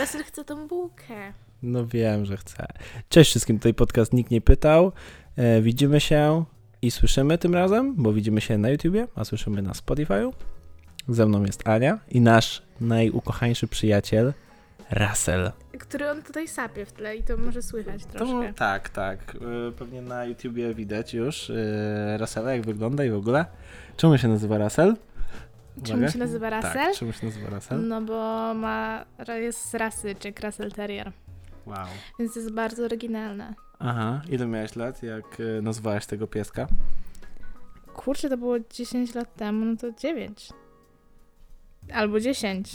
Russell chce tą bułkę. No wiem, że chcę. Cześć wszystkim, tutaj podcast nikt nie pytał. E, widzimy się i słyszymy tym razem, bo widzimy się na YouTubie, a słyszymy na Spotify'u. Ze mną jest Ania i nasz najukochańszy przyjaciel Russell. Który on tutaj sapie w tle i to może słychać troszkę. To, tak, tak. E, Pewnie na YouTubie widać już e, Russella, jak wygląda i w ogóle. Czemu się nazywa Russell? Czemu się nazywa Russell? Tak, czemu się nazywa Russell? No bo ma, jest z rasy Jack Russell Terrier, Wow. więc jest bardzo oryginalne. Aha, ile miałeś lat, jak e, nazwałaś tego pieska? Kurczę, to było 10 lat temu, no to 9. Albo 10.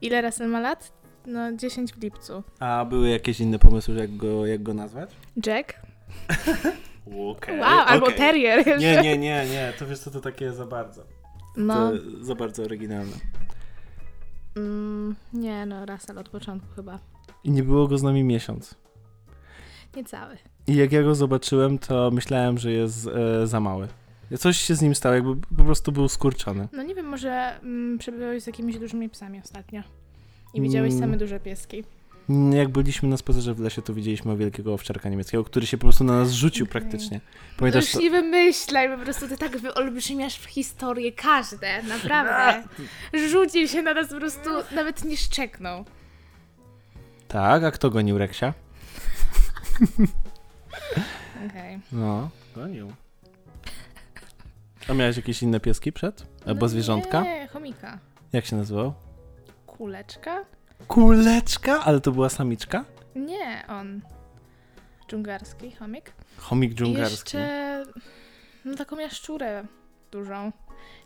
Ile Russell ma lat? No 10 w lipcu. A były jakieś inne pomysły, jak go, jak go nazwać? Jack? Okay, Wow, albo Terrier jeszcze. Nie, nie, nie, nie, to wiesz co, to takie za bardzo. No, To za bardzo oryginalne. mm, nie no, Russell od początku chyba. I nie było go z nami miesiąc. Niecały. I jak ja go zobaczyłem, to myślałem, że jest e, za mały. Coś się z nim stało, jakby po prostu był skurczony. No nie wiem, może mm, przebywałeś z jakimiś dużymi psami ostatnio. I widziałeś Mm. same duże pieski. Jak byliśmy na spacerze w lesie, to widzieliśmy wielkiego owczarka niemieckiego, który się po prostu na nas rzucił praktycznie. Pamiętasz już to? nie wymyślaj, po prostu ty tak wyolbrzymiasz w historię każde, naprawdę. Rzucił się na nas po prostu, nawet nie szczeknął. Tak, a kto gonił Reksia? Okej. No, gonił. A miałeś jakieś inne pieski przed? Albo No zwierzątka? Nie, chomika. Jak się nazywał? Kuleczka? Kuleczka? Ale to była samiczka? Nie, on. Dżungarski chomik. Chomik I dżungarski. jeszcze no taką jaszczurę dużą.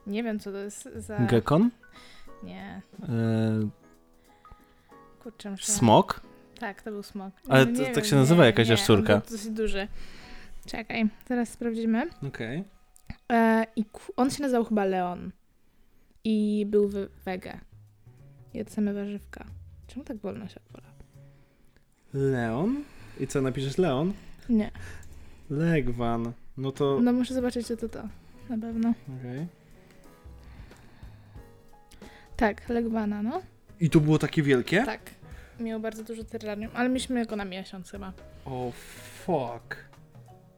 Nie wiem, co to jest za... Gekon? Nie, Yy, kurczę, muszę... smok? Tak, to był smok. Ale to- tak wiem, się nazywa nie, jakaś nie, jaszczurka. Był dosyć duży. Czekaj, teraz sprawdzimy. Okej. E, I on się nazywał chyba Leon. I był wege. Same warzywka. Czemu tak wolno się odpala? Leon? I co, napiszesz Leon? Nie. Legwan. No to... No muszę zobaczyć, co to to. Na pewno. Okej. Tak, Legwana, no. I to było takie wielkie? Tak. Miał bardzo dużo terrarium, ale mieliśmy go na miesiąc chyba. O fuck.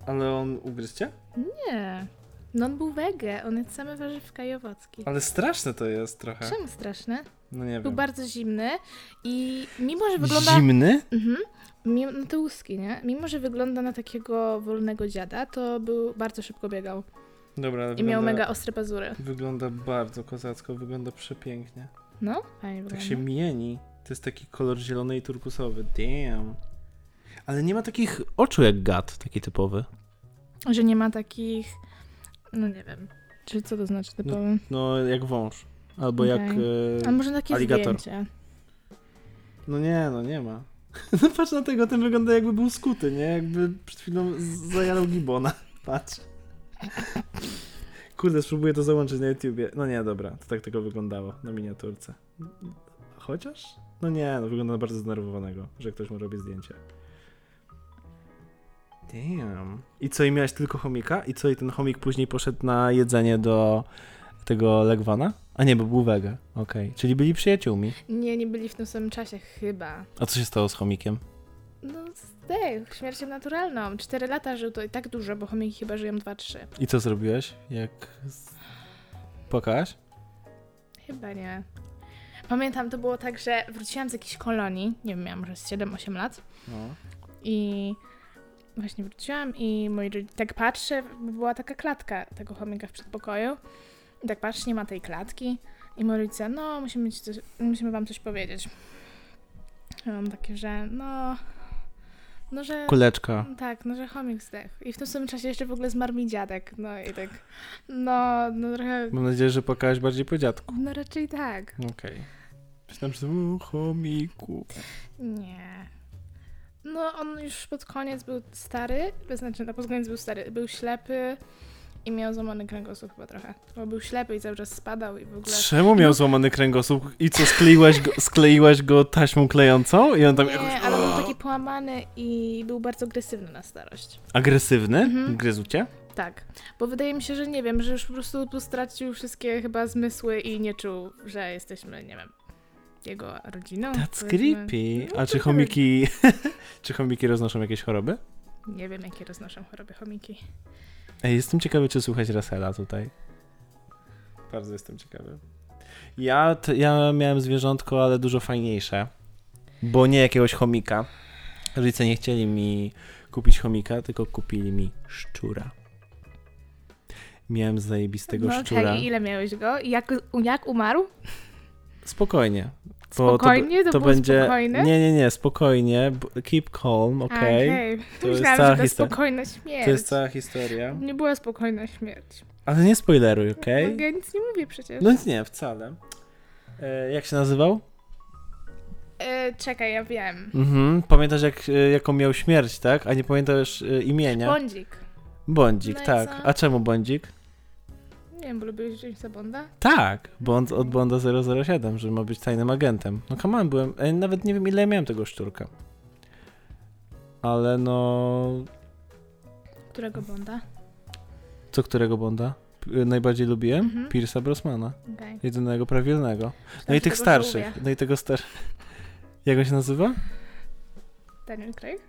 Ale on ugryzł cię? Nie. No on był wege, on jadł same warzywka i owocki. Ale straszne to jest trochę. Czemu straszne? No nie Był wiem. bardzo zimny i mimo, że wygląda... Zimny? Mhm. Mimo, no te łuski, nie? Mimo, że wygląda na takiego wolnego dziada, to był bardzo szybko biegał. Dobra, I miał wygląda- mega ostre pazury. Wygląda bardzo kozacko, wygląda przepięknie. No, fajnie Tak wygląda. się mieni. To jest taki kolor zielony i turkusowy. Damn. Ale nie ma takich oczu jak gad, taki typowy. Że nie ma takich... No nie wiem. Czy co to znaczy typowy? No, jak wąż. Albo jak... Okej. E... A może takie aligator. zdjęcie? No nie, no nie ma. No patrz na tego, ten wygląda jakby był skuty, nie? Jakby przed chwilą zajarał gibona. Patrz. Kurde, spróbuję to załączyć na YouTubie. No nie, dobra, to tak tego wyglądało na miniaturce. Chociaż? No nie, no wygląda na bardzo zdenerwowanego, że ktoś mu robi zdjęcie. Damn. I co, i miałeś tylko chomika? I co, i ten chomik później poszedł na jedzenie do tego Legwana? A nie, bo był wege. Okej, czyli byli przyjaciółmi. Nie, nie byli w tym samym czasie chyba. A co się stało z chomikiem? No zdech, śmiercią naturalną. Cztery lata żył to i tak dużo, bo chomiki chyba żyją dwa, trzy. I co zrobiłeś? Jak. Płakałaś? Chyba nie. Pamiętam, to było tak, że wróciłam z jakiejś kolonii, nie wiem, miałam może z 7-8 lat No. i właśnie wróciłam i moi rodzice, tak patrzę, była taka klatka tego chomika w przedpokoju i tak patrzę, nie ma tej klatki i rodzice, no musimy, mieć coś, musimy wam coś powiedzieć. Ja mam takie, że no, no że... Kuleczka. Tak, no że chomik zdechł. I w tym samym czasie jeszcze w ogóle zmarł mi dziadek. No i tak, no, no trochę, Mam nadzieję, że płakałaś bardziej po dziadku. no raczej tak. Okej. Myślałem, że u, chomiku. Nie. No on już pod koniec był stary, znaczy na pod koniec był stary, był ślepy i miał złamany kręgosłup chyba trochę. Bo był ślepy i cały czas spadał i w ogóle... Czemu miał złamany kręgosłup? I co, skleiłaś go, skleiłaś go taśmą klejącą? I on tam Nie, jakoś... ale był taki połamany i był bardzo agresywny na starość. Agresywny? Mhm. Gryzł cię? Tak, bo wydaje mi się, że nie wiem, że już po prostu tu stracił wszystkie chyba zmysły i nie czuł, że jesteśmy, nie wiem. jego rodziną. That's powiedzmy. creepy. No A czy chomiki... czy chomiki roznoszą jakieś choroby? Nie wiem, jakie roznoszą choroby chomiki. Ej, jestem ciekawy, czy słychać Rasela tutaj. Bardzo jestem ciekawy. Ja, t- ja miałem zwierzątko, ale dużo fajniejsze. Bo nie jakiegoś chomika. Rodzice nie chcieli mi kupić chomika, tylko kupili mi szczura. Miałem zajebistego no, szczura. okej, ile miałeś go? I jak, jak umarł? Spokojnie. Spokojnie? To, to, było będzie. spokojne? Nie, nie, nie, spokojnie. Keep calm, okej. okej. To jest Myślałam, cała że to historia. spokojna śmierć. To jest cała historia. Nie była spokojna śmierć. Ale nie spoileruj, okej? No, ja nic nie mówię przecież. No nie, wcale. E, jak się nazywał? E, czekaj, ja wiem. Mhm. Pamiętasz jak, e, jaką miał śmierć, tak? A nie pamiętasz e, imienia? Bądzik. Bądzik, No tak. A czemu Bądzik? Nie wiem, bo lubiłeś Jamesa Bonda? Tak, Bond od Bonda 007, że ma być tajnym agentem. No come on, byłem, nawet nie wiem ile miałem tego szczurka. Ale no, Którego Bonda? co którego Bonda? Najbardziej lubiłem? Mhm. Pierce'a Brosmana. Okej. Jedynego prawilnego. No i tych starszych. No i tego starszych. Jak on się nazywa? Daniel Craig?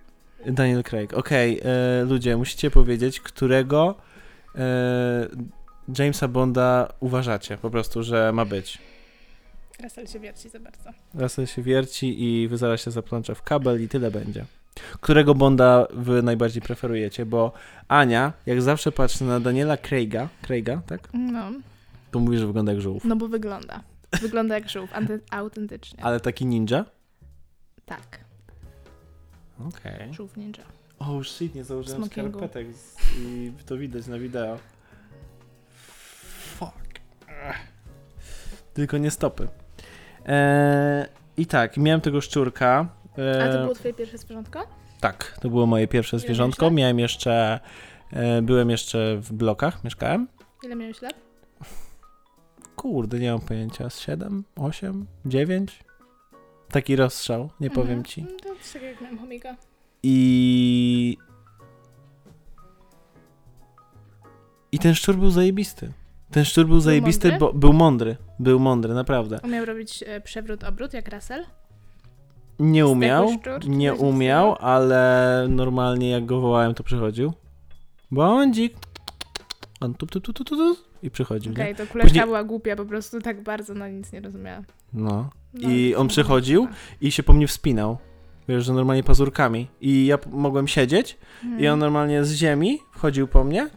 Daniel Craig. Okej, e, ludzie, musicie powiedzieć, którego e, Jamesa Bonda uważacie po prostu, że ma być. Russell się wierci za bardzo. Russell się wierci i wy zaraz się zaplącze w kabel i tyle będzie. Którego Bonda wy najbardziej preferujecie? Bo Ania, jak zawsze patrzy na Daniela Craiga, Craiga, tak? No, To mówi, że wygląda jak żółw. no bo wygląda. Wygląda jak żółw, autentycznie. Ale taki ninja? Tak, Okej. żółw ninja. Oh shit, nie założyłem Smokingu. skarpetek z, i to widać na wideo. Tylko nie stopy. Eee, I tak, miałem tego szczurka. Eee, A to było twoje pierwsze zwierzątko? Tak, to było moje pierwsze Ile zwierzątko. miałeś? Miałem jeszcze, e, byłem jeszcze w blokach, mieszkałem. Ile miałeś lat? Kurde, nie mam pojęcia, z 7, 8, 9? Taki rozstrzał, nie powiem Mhm. ci. No To jest tak jak miałem chomika. I. I ten szczur był zajebisty. Ten szczur był zajebisty, mądry? bo był mądry. Był mądry, naprawdę. Umiał robić e, przewrót, obrót jak Russell? Nie umiał, szczur, nie umiał, ale normalnie jak go wołałem, to przychodził. Bądzik. On tup, tup, tup, tup, tup, tup, i przychodził, Okej, nie? to kuleczka Później- była głupia, po prostu tak bardzo na nic nie rozumiała. No. No, I on przychodził i się po mnie wspinał. Wiesz, że normalnie pazurkami. I ja mogłem siedzieć I on normalnie z ziemi wchodził po mnie,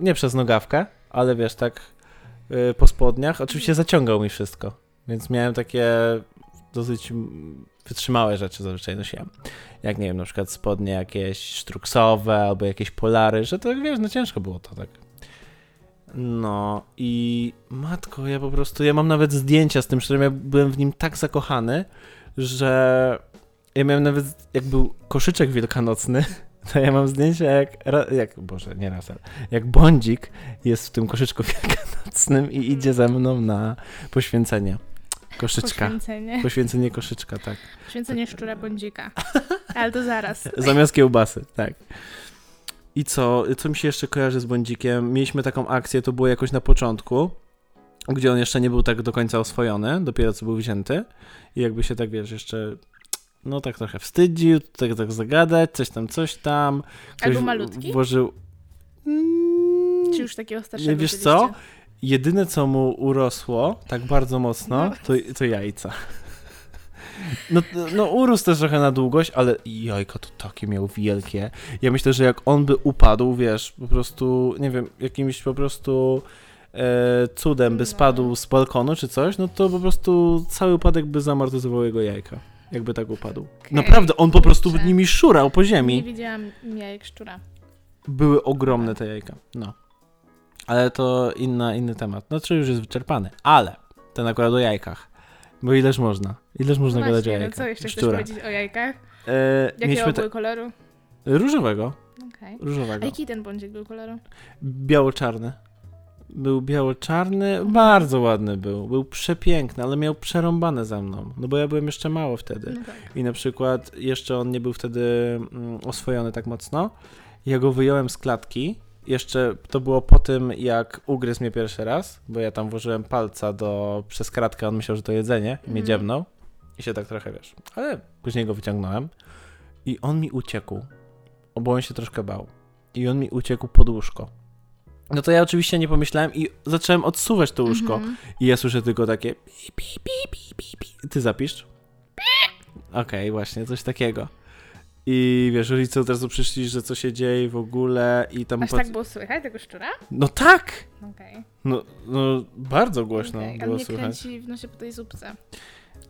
nie przez nogawkę, ale wiesz, tak y, po spodniach. Oczywiście zaciągał mi wszystko, więc miałem takie dosyć wytrzymałe rzeczy zazwyczaj nosiłem. Jak nie wiem, na przykład spodnie jakieś sztruksowe albo jakieś polary, że to wiesz, no ciężko było to tak. No i matko, ja po prostu, ja mam nawet zdjęcia z tym, że ja byłem w nim tak zakochany, że ja miałem nawet, jak był koszyczek wielkanocny, to ja mam zdjęcia jak, jak Boże, nie Russell, jak Bądzik jest w tym koszyczku wielkanocnym i idzie ze mną na poświęcenie koszyczka. Poświęcenie. Poświęcenie koszyczka, tak. Poświęcenie szczura bądzika. Ale to zaraz. Zamiast kiełbasy, tak. I co, co mi się jeszcze kojarzy z Bądzikiem? Mieliśmy taką akcję, to było jakoś na początku, gdzie on jeszcze nie był tak do końca oswojony, dopiero co był wzięty. I jakby się tak, wiesz, jeszcze no tak trochę wstydził, tak, tak zagadać, coś tam, coś tam. A był malutki? Włożył... Mm, Czy już takiego starszego wiesz byliście? co? Jedyne, co mu urosło tak bardzo mocno, No. to, to jajca. No, no urósł też trochę na długość, ale jajka to takie miał wielkie. Ja myślę, że jak on by upadł, wiesz, po prostu, nie wiem, jakimś po prostu e, cudem by No. spadł z balkonu czy coś, no to po prostu cały upadek by zamortyzował jego jajka. Jakby tak upadł. Okej, Naprawdę, on po prostu nimi szurał po Nie ziemi. widziałam jajek szczura. Były ogromne te jajka. No. Ale to inna, inny temat. No, czy już jest wyczerpany. Ale ten akurat o jajkach. Bo ileż można? Ileż można no gadać o właśnie, no jajkach? co jeszcze chcesz Szczura. powiedzieć o jajkach? E, Jakiego mieliśmy były te... koloru? Różowego. Okej. Różowego. A jaki ten bądzik był koloru? Biało-czarny. Był biało-czarny, bardzo ładny był. Był przepiękny, ale miał przerąbane ze mną. No bo ja byłem jeszcze mało wtedy. No tak. I na przykład jeszcze on nie był wtedy mm, oswojony tak mocno. Ja go wyjąłem z klatki. Jeszcze to było po tym, jak ugryzł mnie pierwszy raz, bo ja tam włożyłem palca do, przez kratkę, on myślał, że to jedzenie i mnie dziebnął. I się tak trochę, wiesz, ale później go wyciągnąłem i on mi uciekł, bo on się troszkę bał. I on mi uciekł pod łóżko. No to ja oczywiście nie pomyślałem i zacząłem odsuwać to łóżko. Mhm. I ja słyszę tylko takie. Ty zapisz? Okej, właśnie, coś takiego. I wiesz, rodzice od razu przyszli, że co się dzieje w ogóle i tam... Aż tak było słychać tego szczura? No tak! Okej. No, no bardzo głośno Ale było mnie słychać. kręci w nosie po tej zupce.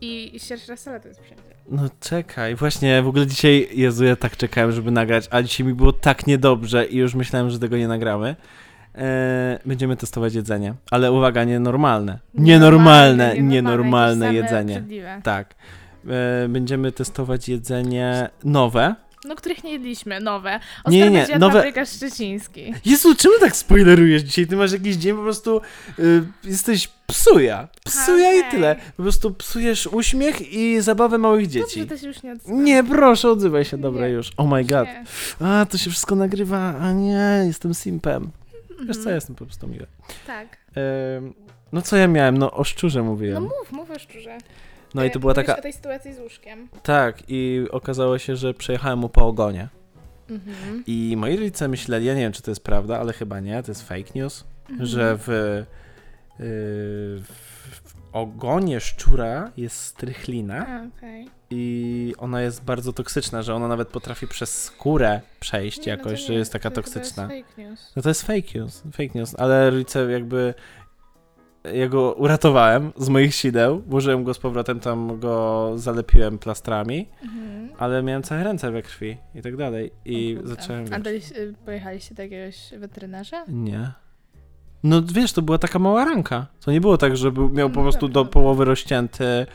I i sierść rasela to jest wszędzie. No czekaj, właśnie w ogóle dzisiaj, Jezu, ja tak czekałem, żeby nagrać, a dzisiaj mi było tak niedobrze i już myślałem, że tego nie nagramy. E, będziemy testować jedzenie, ale uwaga, nienormalne. Nienormalne, nienormalne same jedzenie. obrzydliwe. Tak. E, będziemy testować jedzenie nowe. No, których nie jedliśmy, nowe. Nie, Oskar nie, będzie jadł nowe- paprykarz szczeciński. Jezu, czemu tak spoilerujesz dzisiaj? Ty masz jakiś dzień po prostu, y, jesteś psuja. Psuja i Okej. tyle. Po prostu psujesz uśmiech i zabawę małych dzieci. Dobrze, to się już nie odzywam. Nie, proszę, odzywaj się, dobra Nie. już. Oh my god. Nie. A, to się wszystko nagrywa, a nie, jestem simpem. Wiesz co, Mhm. jestem po prostu miły. Tak. No co ja miałem? No o szczurze No mówiłem. mów, mów o szczurze. No i E, to była taka, o tej sytuacji z łóżkiem. tak, i okazało się, że przejechałem mu po ogonie. Mhm. I moi rodzice myśleli, ja nie wiem, czy to jest prawda, ale chyba nie, to jest fake news, Mhm. że w, yy, w ogonie szczura jest strychlina A, okej. i ona jest bardzo toksyczna, że ona nawet potrafi przez skórę przejść Nie, no to jakoś, nie, że jest taka to toksyczna. Jest fake news. No to jest fake news, fake news, ale rodzice jakby ja go uratowałem z moich sideł, włożyłem go z powrotem, tam go zalepiłem plastrami, Mhm. ale miałem całe ręce we krwi i tak dalej i zacząłem... A daliś, y, pojechaliście do jakiegoś weterynarza? Nie. No wiesz, to była taka mała ranka. To nie było tak, że był, miał po No prostu dobra, do dobra. połowy rozcięty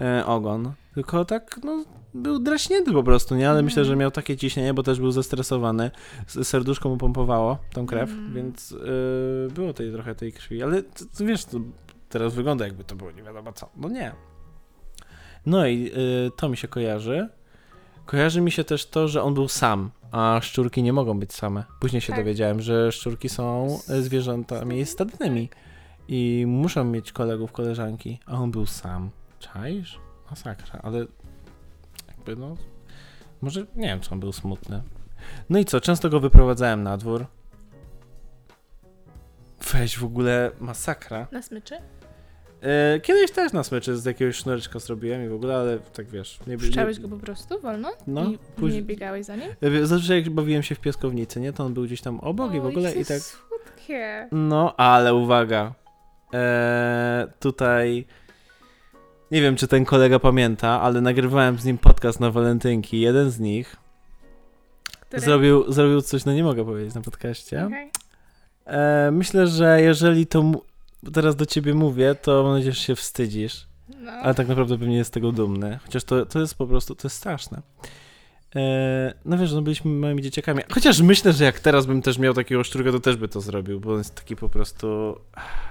e, ogon. Tylko tak, no, był draśnięty po prostu, nie? Ale Mhm. myślę, że miał takie ciśnienie, bo też był zestresowany. Serduszko mu pompowało tą krew, Mhm. więc e, było tej trochę tej krwi. Ale t- t- wiesz, to teraz wygląda jakby to było nie wiadomo co. No nie. No i e, to mi się kojarzy. Kojarzy mi się też to, że on był sam, a szczurki nie mogą być same. Później się Tak. dowiedziałem, że szczurki są e, zwierzętami stadnymi i muszą mieć kolegów, koleżanki, a on był sam. Czaisz? Masakra, ale jakby no, może nie wiem, czy on był smutny. No i co, często go wyprowadzałem na dwór. Weź w ogóle masakra. Na smyczy? E, kiedyś też na smyczy z jakiegoś sznureczka zrobiłem i w ogóle, ale tak wiesz. Nie, Puszczałeś go po prostu wolno? No, I później- nie biegałeś za nim? E, Zazwyczaj jak bawiłem się w piaskownicy, nie? To on był gdzieś tam obok i w ogóle i tak... słodkie. No, ale uwaga. Eee, tutaj. Nie wiem, czy ten kolega pamięta, ale nagrywałem z nim podcast na walentynki. Jeden z nich Które? zrobił, zrobił coś, no nie mogę powiedzieć na podcaście. Okej. Eee, myślę, że jeżeli to teraz do ciebie mówię, to mam nadzieję, że się wstydzisz. No. Ale tak naprawdę pewnie jest z tego dumny. Chociaż to, to jest po prostu, to jest straszne. Eee, no wiesz, no byliśmy małymi dzieciakami. Chociaż myślę, że jak teraz bym też miał takiego szczurka, to też by to zrobił, bo on jest taki po prostu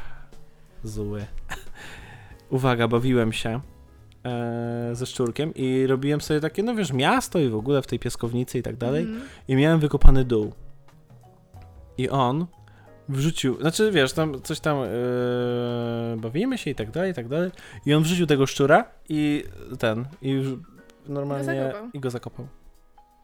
zły. Uwaga, bawiłem się eee, ze szczurkiem i robiłem sobie takie, no wiesz, miasto i w ogóle w tej piaskownicy i tak dalej. Mhm. I miałem wykopany dół. I on wrzucił, znaczy wiesz, tam coś tam yy, bawimy się i tak dalej, i tak dalej. I on wrzucił tego szczura i ten, i już normalnie zakopał. i go zakopał.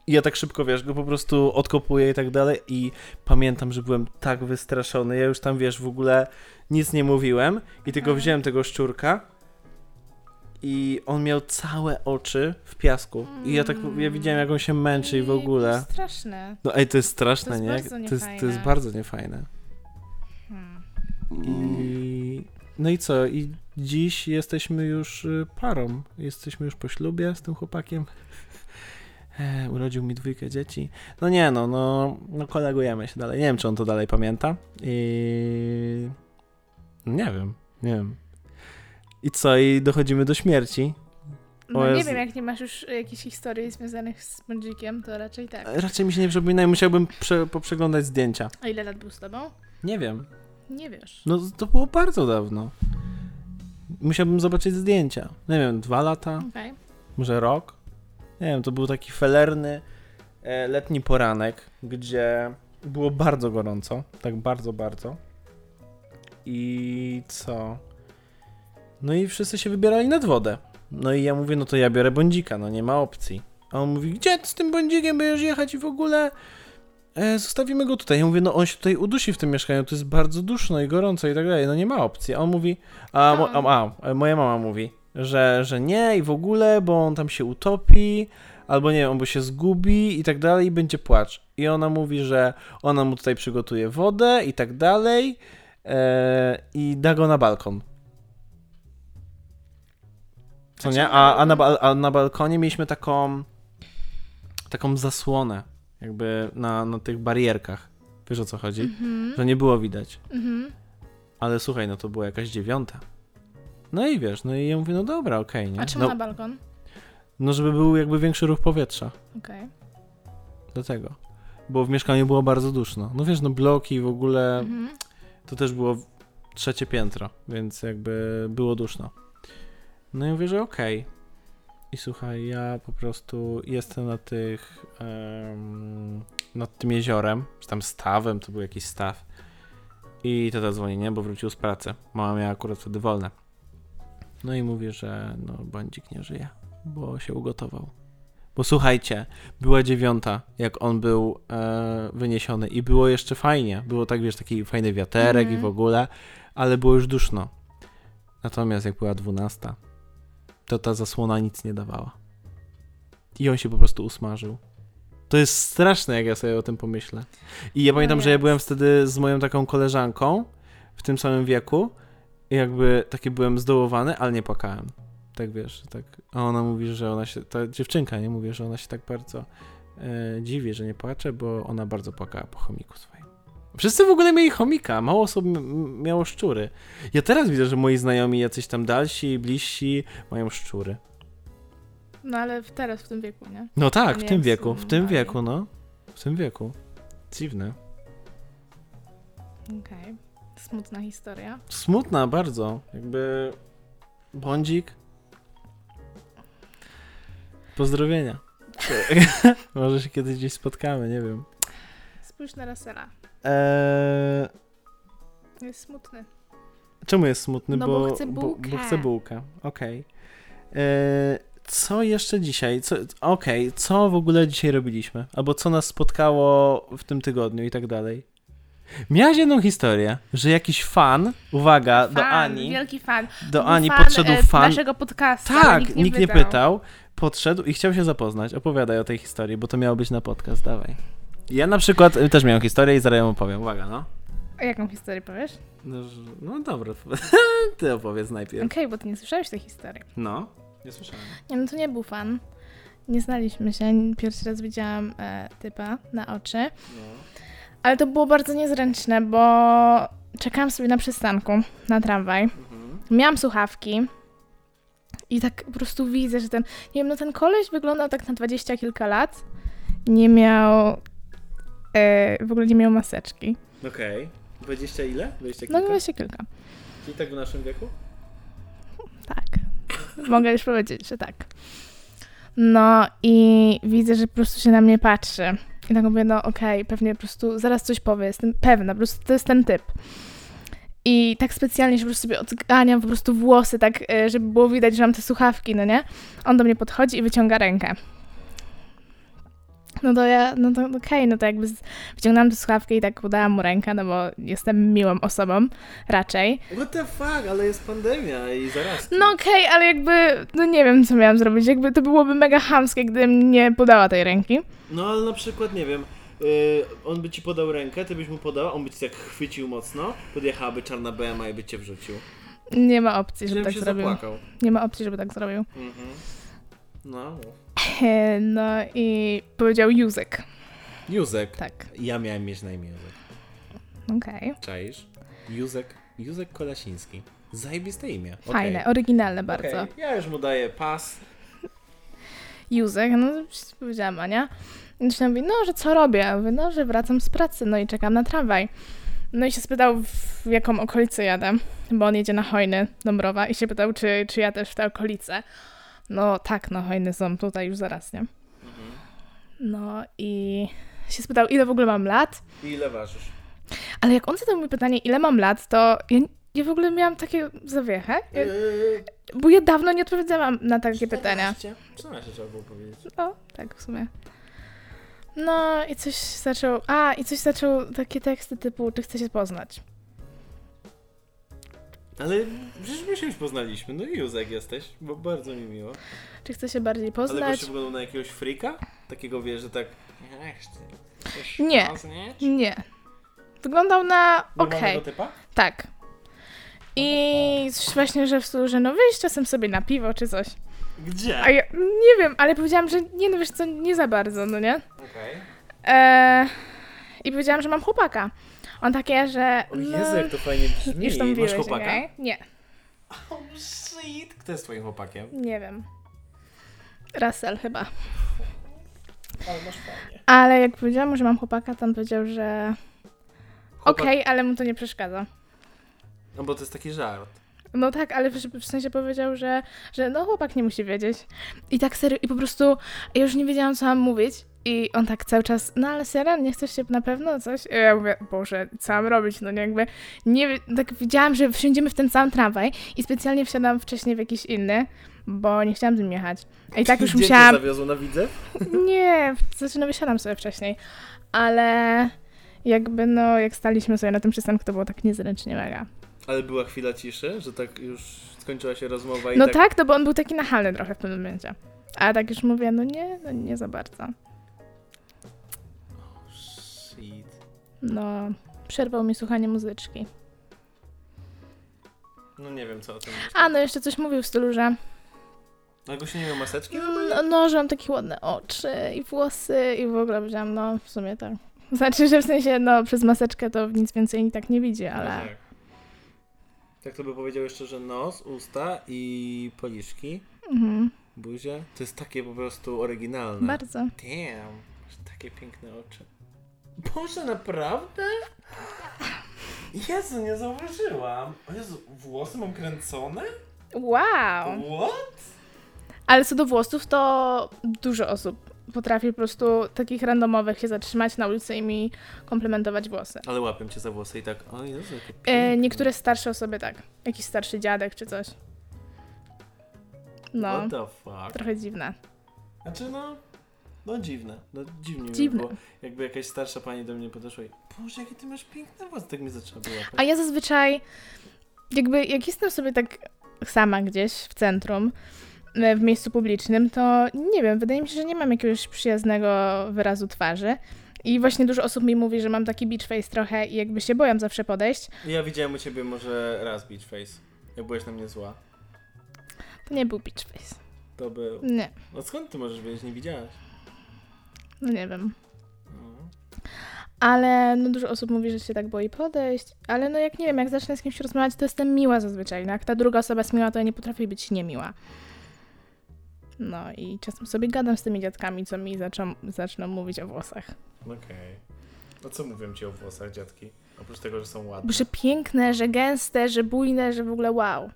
I ja tak szybko, wiesz, go po prostu odkopuję i tak dalej i pamiętam, że byłem tak wystraszony, ja już tam, wiesz, w ogóle nic nie mówiłem i tylko Mhm. wziąłem tego szczurka i on miał całe oczy w piasku. I ja tak, ja widziałem, jak on się męczy i w Ej, ogóle. to Straszne. No ej, to jest straszne, To jest nie? to, jest, to jest bardzo niefajne. I... No i co? I dziś jesteśmy już y, parą. Jesteśmy już po ślubie z tym chłopakiem. E, urodził mi dwójkę dzieci. No nie no, no, no kolegujemy się dalej. Nie wiem, czy on to dalej pamięta. I... Nie wiem, nie wiem. I co? I dochodzimy do śmierci. No O nie wiem, jak nie masz już jakichś historii związanych z Bądzikiem, to raczej tak. Raczej mi się nie przypominają, musiałbym prze, poprzeglądać zdjęcia. A ile lat był z tobą? Nie wiem. Nie wiesz. No to było bardzo dawno. Musiałbym zobaczyć zdjęcia. Nie wiem, dwa lata, Okej. może rok. Nie wiem, to był taki felerny e, letni poranek, gdzie było bardzo gorąco. Tak bardzo, bardzo. I co? No i wszyscy się wybierali nad wodę. No i ja mówię, no to ja biorę bądzika, no nie ma opcji. A on mówi, gdzie z tym bądzikiem będziesz jechać i w ogóle e, zostawimy go tutaj. Ja mówię, no on się tutaj udusi w tym mieszkaniu, to jest bardzo duszno i gorąco i tak dalej, no nie ma opcji. A on mówi, a, mo, a, a moja mama mówi, że, że nie i w ogóle, bo on tam się utopi, albo nie wiem, on by się zgubi i tak dalej i będzie płacz. I ona mówi, że ona mu tutaj przygotuje wodę i tak dalej e, i da go na balkon. Co nie? A, a, na, a na balkonie mieliśmy taką taką zasłonę jakby na, na tych barierkach. Wiesz o co chodzi? Mhm. Że nie było widać. Mhm. Ale słuchaj, no to była jakaś dziewiąta. No i wiesz, no i ja mówię, no dobra, okej, nie? A czemu no, na balkon? no żeby był jakby większy ruch powietrza. Okej. Dlatego. Bo w mieszkaniu było bardzo duszno. No wiesz, no bloki w ogóle, Mhm. to też było trzecie piętro, więc jakby było duszno. No i mówię, że okej. I słuchaj, ja po prostu jestem na tych, em, nad tym jeziorem, czy tam stawem, to był jakiś staw. I tata dzwoni, nie, bo wrócił z pracy. Mama miała akurat wtedy wolne. No i mówi, że no, bądzik nie żyje, bo się ugotował. Bo słuchajcie, była dziewiąta, jak on był e, wyniesiony i było jeszcze fajnie. Było tak, wiesz, taki fajny wiaterek Mhm. i w ogóle, ale było już duszno. Natomiast jak była dwunasta, to ta zasłona nic nie dawała. I on się po prostu usmażył. To jest straszne, jak ja sobie o tym pomyślę. I ja No pamiętam, że ja jest. byłem wtedy z moją taką koleżanką w tym samym wieku i jakby taki byłem zdołowany, ale nie płakałem. Tak wiesz, tak. A ona mówi, że ona się, ta dziewczynka nie mówi, że ona się tak bardzo e, dziwi, że nie płacze, bo ona bardzo płakała po chomiku swoim. Wszyscy w ogóle mieli chomika, mało osób miało szczury. Ja teraz widzę, że moi znajomi, jacyś tam dalsi, bliżsi, mają szczury. No ale teraz w tym wieku, nie? No tak, w tym wieku, w tym wieku, no. W tym wieku. Dziwne. Okej. Smutna historia. Smutna bardzo. Jakby bądzik. Pozdrowienia. Może się kiedyś gdzieś spotkamy, nie wiem. Spójrz na Rasela. Eee, Jest smutny. czemu jest smutny? No bo chce Bo, bułkę. bo chce bułkę. Okej. Eee, co jeszcze dzisiaj? Co, Okej, co w ogóle dzisiaj robiliśmy? Albo co nas spotkało w tym tygodniu i tak dalej? Miałaś jedną historię, że jakiś fan, uwaga, do Fan, Ani, Wielki fan. do Był Ani fan, podszedł e, fan. naszego podcastu. Tak, nikt nie, pytał. pytał. Podszedł i chciał się zapoznać. Opowiadaj o tej historii, bo to miało być na podcast, dawaj. Ja na przykład y, też miałem historię i zaraz ją opowiem. Uwaga, no. A jaką historię powiesz? No, no dobra, ty opowiedz najpierw. Okej, bo ty nie słyszałeś tej historii. No, nie słyszałem. Nie, no to nie był fan. Nie znaliśmy się. Pierwszy raz widziałam e, typa na oczy. No. Ale to było bardzo niezręczne, bo czekałam sobie na przystanku, na tramwaj. Mhm. Miałam słuchawki i tak po prostu widzę, że ten, nie wiem, no ten koleś wyglądał tak na dwadzieścia kilka lat. Nie miał, w ogóle nie miał maseczki. Okej. 20 ile? 20 No dwadzieścia kilka. Czyli tak w naszym wieku? Tak. Mogę już powiedzieć, że tak. No i widzę, że po prostu się na mnie patrzy. I tak mówię, no okej, pewnie po prostu zaraz coś powie, jestem pewna, po prostu to jest ten typ. I tak specjalnie się po prostu sobie odganiam po prostu włosy, tak, e, żeby było widać, że mam te słuchawki, no nie? On do mnie podchodzi i wyciąga rękę. No to ja, no to okej, no to jakby z- wyciągnęłam tę słuchawkę i tak podałam mu rękę, no bo jestem miłą osobą, raczej. What the fuck, ale jest pandemia i zaraz. No okej, ale jakby, no nie wiem, co miałam zrobić. Jakby to byłoby mega chamskie, gdybym nie podała tej ręki. No ale na przykład, nie wiem, yy, on by ci podał rękę, ty byś mu podała, on by ci tak chwycił mocno, podjechałaby czarna BMA i by cię wrzucił. Nie ma opcji, żeby Żebym tak zrobił. zapłakał. Nie ma opcji, żeby tak zrobił. Mhm. No. No i powiedział Józek. Józek. Tak, Ja miałem mieć na imię Józek. okej. Czaisz? Józek, Józek Kolasiński. Zajebiste imię. Okej. Fajne, oryginalne bardzo. Okej, Ja już mu daję pas. Józek, no powiedziałam Ania. I się mówi, no, że co robię? Ja mówię, no, że wracam z pracy, no i czekam na tramwaj. No i się spytał, w jaką okolicę jadę, bo on jedzie na Hojny, Dąbrowa i się pytał, czy, czy ja też w tę okolicę. No tak, no Hojny są tutaj już zaraz, nie? No i się spytał, ile w ogóle mam lat. I ile ważysz? Ale jak on zadał mi pytanie, ile mam lat, to ja ja w ogóle miałam takie zawiechę, ja, Eee, bo ja dawno nie odpowiedziałam na takie pytania. 14? 14 trzeba było powiedzieć. O, tak w sumie. No i coś zaczął, a i coś zaczął, takie teksty typu, czy chce się poznać. Ale przecież my się już poznaliśmy. No i Józek jesteś, bo bardzo mi miło. Czy chce się bardziej Ale poznać? gościu wyglądał na jakiegoś frika? Takiego wiesz, że tak... "Ja chcę coś Nie. poznać". Nie. Wyglądał na okej. Normalnego typa? Tak. I właśnie, że w stylu, że no wyjść czasem sobie na piwo czy coś. Gdzie? A ja nie wiem, ale powiedziałam, że nie no wiesz co, nie za bardzo, no nie? Okej. Eee, I powiedziałam, że mam chłopaka. On takie, że. O no, Jezu, jak to fajnie brzmi. Już to Masz mówiłeś, chłopaka? okej? Nie, Oh shit. Kto jest twoim chłopakiem? nie wiem. Russell chyba. Ale masz fajnie. Ale jak powiedziałam że mam chłopaka, to on powiedział, że Chłopak... okej, ale mu to nie przeszkadza. No bo to jest taki żart. No tak, ale w, w sensie powiedział, że, że no chłopak nie musi wiedzieć. I tak serio, i po prostu ja już nie wiedziałam, co mam mówić. I on tak cały czas, no ale serio, nie chcesz się na pewno coś? I ja mówię, Boże, co mam robić? No nie jakby, nie, tak widziałam, że wsiądziemy w ten sam tramwaj i specjalnie wsiadam wcześniej w jakiś inny, bo nie chciałam z nim jechać. I tak już Gdzie musiałam, zawiozło na widzew? nie, znaczy no wysiadam sobie wcześniej, ale jakby no, jak staliśmy sobie na tym przystanku, to było tak niezręcznie mega. Ale była chwila ciszy, że tak już skończyła się rozmowa i No tak... tak, no bo on był taki nachalny trochę w pewnym momencie. A tak już mówię, no nie, no nie za bardzo. No, przerwał mi słuchanie muzyczki. No nie wiem co o tym myśleć. A, no jeszcze coś mówił w stylu, że gościu nie miał maseczki? no, no, że mam takie ładne oczy i włosy i w ogóle powiedziałam, no w sumie tak. Znaczy, że w sensie, no przez maseczkę to nic więcej tak nie widzi, ale... No tak. Tak to by powiedział jeszcze, że nos, usta i policzki, Mhm, buzie. To jest takie po prostu oryginalne. bardzo. Damn, takie piękne oczy. Boże, naprawdę? Jezu, nie zauważyłam. O Jezu, włosy mam kręcone? Wow! What? Ale co do włosów, to dużo osób potrafi po prostu takich randomowych się zatrzymać na ulicy i mi komplementować włosy. Ale łapię cię za włosy i tak, o Jezu, jakie E, piękne. niektóre starsze osoby tak. Jakiś starszy dziadek czy coś. No, What the fuck? trochę dziwne. Znaczy no, no dziwne, no dziwnie Dziwne. mi było. Jakby jakaś starsza pani do mnie podeszła i Boże, jakie ty masz piękne włosy, tak mnie zaczęła wyłapać. A ja zazwyczaj, jakby jak jestem sobie tak sama gdzieś w centrum, e, w miejscu publicznym, to nie wiem, wydaje mi się, że nie mam jakiegoś przyjaznego wyrazu twarzy. I właśnie dużo osób mi mówi, że mam taki beach face trochę i jakby się boją zawsze podejść. Ja widziałem u ciebie może raz beach face, jak byłeś na mnie zła. To nie był beach face. To był... Nie, No skąd ty możesz wiedzieć, nie widziałaś? No nie wiem. No. Ale no dużo osób mówi, że się tak boi podejść. Ale no jak nie wiem, jak zacznę z kimś rozmawiać, to jestem miła zazwyczaj. No jak ta druga osoba jest miła, to ja nie potrafię być niemiła. No i czasem sobie gadam z tymi dziadkami, co mi zaczą, zaczną mówić o włosach. Okej. No co mówią ci o włosach, dziadki? Oprócz tego, że są ładne. Że piękne, że gęste, że bujne, że w ogóle wow.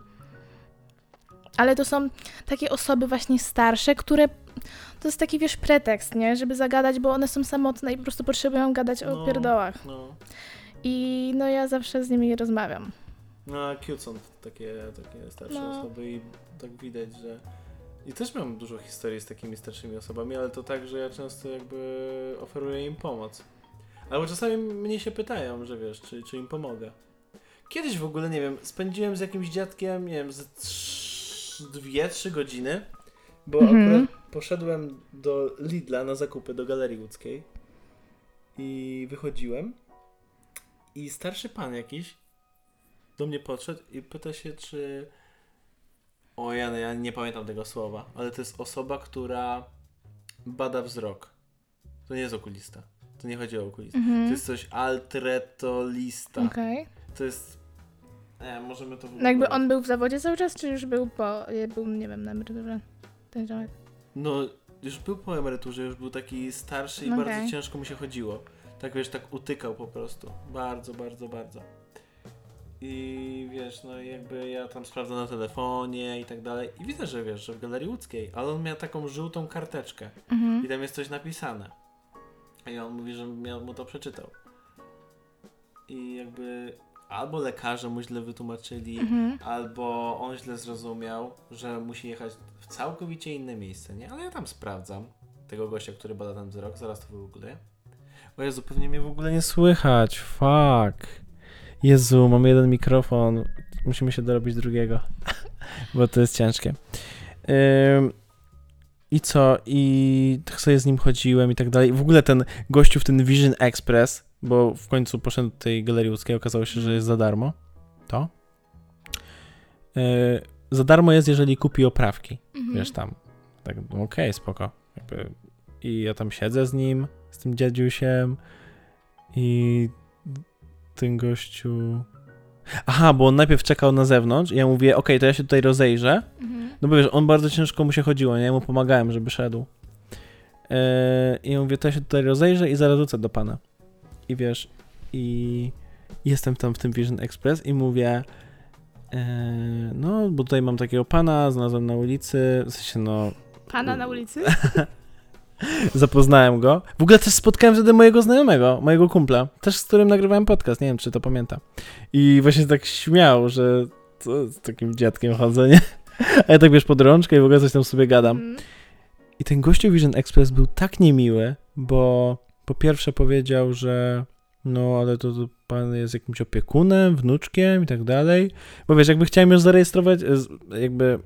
Ale to są takie osoby właśnie starsze, które to jest taki, wiesz, pretekst, nie? Żeby zagadać, bo one są samotne i po prostu potrzebują gadać o No. pierdołach. No. I no ja zawsze z nimi rozmawiam. No, a cute są takie, takie starsze No. osoby i tak widać, że... I też mam dużo historii z takimi starszymi osobami, ale to tak, że ja często jakby oferuję im pomoc. Albo czasami mnie się pytają, że wiesz, czy, czy im pomogę. Kiedyś w ogóle, nie wiem, spędziłem z jakimś dziadkiem, nie wiem, z trz- dwie, trzy godziny, bo Mhm. akurat poszedłem do Lidla na zakupy, do Galerii Łódzkiej i wychodziłem i starszy pan jakiś do mnie podszedł i pyta się, czy. O, ja, ja nie pamiętam tego słowa, ale to jest osoba, która bada wzrok. To nie jest okulista. To nie chodzi o okulistę. Mhm. To jest coś altretolista. Okej. To jest. Nie, możemy to No jakby on był w zawodzie cały czas, czy już był po, był, nie wiem, na emeryturze? Ten ziomek. No, już był po emeryturze, już był taki starszy i Okej. bardzo ciężko mu się chodziło. Tak wiesz, tak utykał po prostu. Bardzo, bardzo, bardzo. I wiesz, no i jakby ja tam sprawdzam na telefonie i tak dalej. I widzę, że wiesz, że w Galerii Łódzkiej, ale on miał taką żółtą karteczkę Mhm. i tam jest coś napisane. I on mówi, że ja mu to przeczytał. I jakby albo lekarze mu źle wytłumaczyli, Mhm. albo on źle zrozumiał, że musi jechać w całkowicie inne miejsce, nie? Ale ja tam sprawdzam tego gościa, który bada ten wzrok, zaraz to wygoogluję. O Jezu, pewnie mnie w ogóle nie słychać, fuck. Jezu, mamy jeden mikrofon, musimy się dorobić drugiego, bo to jest ciężkie. Ym, I co? I tak sobie z nim chodziłem i tak dalej. W ogóle ten gościu w ten Vision Express, bo w końcu poszedł do tej galerii łódzkiej, okazało się, że jest za darmo. To. Yy, za darmo jest, jeżeli kupi oprawki, Mhm. wiesz, tam. Tak, no okej, spoko. Jakby, I ja tam siedzę z nim, z tym dziadziusiem i ten gościu... Aha, bo on najpierw czekał na zewnątrz i ja mówię, okej, to ja się tutaj rozejrzę, Mhm. no bo wiesz, on bardzo ciężko mu się chodziło, nie? Ja mu pomagałem, żeby szedł. Yy, I ja mówię, to ja się tutaj rozejrzę i zaraz wrócę do pana. I wiesz, i jestem tam w tym Vision Express i mówię, yy, no, bo tutaj mam takiego pana, znalazłem na ulicy, w sensie, no, Pana na ulicy? zapoznałem go. W ogóle też spotkałem wtedy mojego znajomego, mojego kumpla, też z którym nagrywałem podcast, nie wiem, czy to pamięta. I właśnie tak śmiał, że z takim dziadkiem chodzę, nie? A ja tak wiesz, pod rączkę i w ogóle coś tam sobie gadam. Mhm. I ten gościu Vision Express był tak niemiły, bo po pierwsze powiedział, że no ale to, to pan jest jakimś opiekunem, wnuczkiem i tak dalej. Bo wiesz, jakby chciałem już zarejestrować, jakby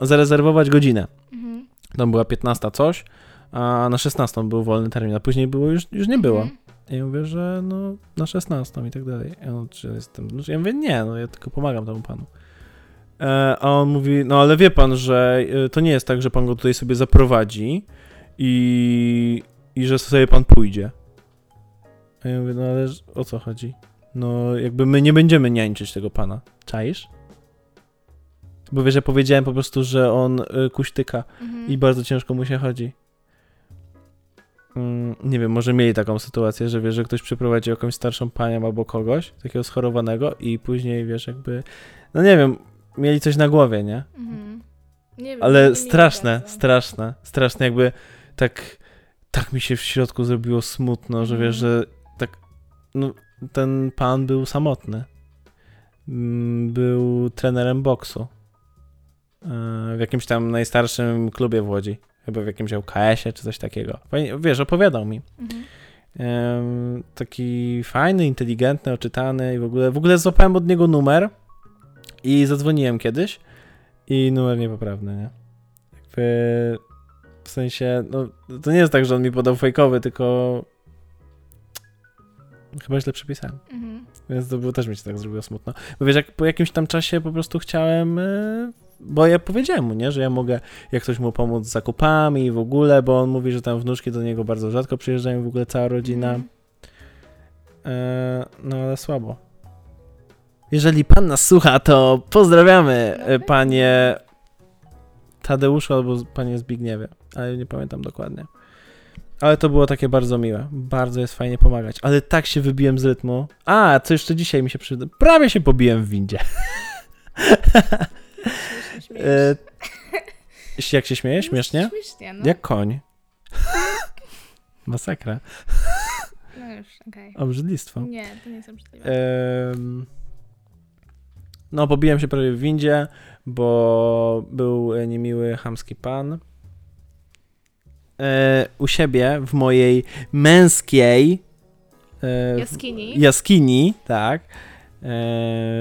zarezerwować godzinę. Mhm. Tam była 15 coś, a na 16 był wolny termin, a później było już, już nie było. Mhm. I ja mówię, że no na 16 i tak dalej. Ja, no, czy jestem? Ja mówię, nie, no ja tylko pomagam temu panu. E, a on mówi, no ale wie pan, że e, to nie jest tak, że pan go tutaj sobie zaprowadzi i, i że sobie pan pójdzie. A ja mówię, no ale o co chodzi? No jakby my nie będziemy niańczyć tego pana. Czaisz? Bo wiesz, ja powiedziałem po prostu, że on y, kuśtyka Mhm. i bardzo ciężko mu się chodzi. Mm, nie wiem, może mieli taką sytuację, że wiesz, że ktoś przyprowadził jakąś starszą panią albo kogoś, takiego schorowanego i później wiesz, jakby, no nie wiem, mieli coś na głowie, nie? Mhm. Nie wiem, Ale nie straszne, straszne, straszne, jakby tak, tak mi się w środku zrobiło smutno, że wiesz, Mhm. że tak, no ten pan był samotny. Mm, Był trenerem boksu. E, W jakimś tam najstarszym klubie w Łodzi. Chyba w jakimś LKS-ie czy coś takiego. Fajnie- Wiesz, opowiadał mi. Mhm. Taki fajny, inteligentny, oczytany i w ogóle, w ogóle złapałem od niego numer i zadzwoniłem kiedyś i numer niepoprawny, nie? Jakby w sensie, no to nie jest tak, że on mi podał fejkowy, tylko chyba źle przepisałem. Mhm. Więc to było też mi się tak zrobiło smutno. Bo wiesz, jak po jakimś tam czasie po prostu chciałem, e, bo ja powiedziałem mu, nie, że ja mogę, jak ktoś mu pomóc z zakupami i w ogóle, bo on mówi, że tam wnuczki do niego bardzo rzadko przyjeżdżają, w ogóle cała rodzina. Mhm. E, no ale słabo. Jeżeli pan nas słucha, to pozdrawiamy, e, panie Tadeuszu albo panie Zbigniewie, ale nie pamiętam dokładnie. Ale to było takie bardzo miłe. Bardzo jest fajnie pomagać. Ale tak się wybiłem z rytmu. A, co jeszcze dzisiaj mi się przyda. Prawie się pobiłem w windzie. E, jak się śmieje? Śmiesznie? Śmiesznie, no. Jak koń. Masakra. No już, okej. Obrzydlistwo. Nie, to nie jest obrzydliwe. No, pobiłem się prawie w windzie, bo był niemiły, chamski pan. U siebie, w mojej męskiej e, Jaskini. jaskini, tak, e,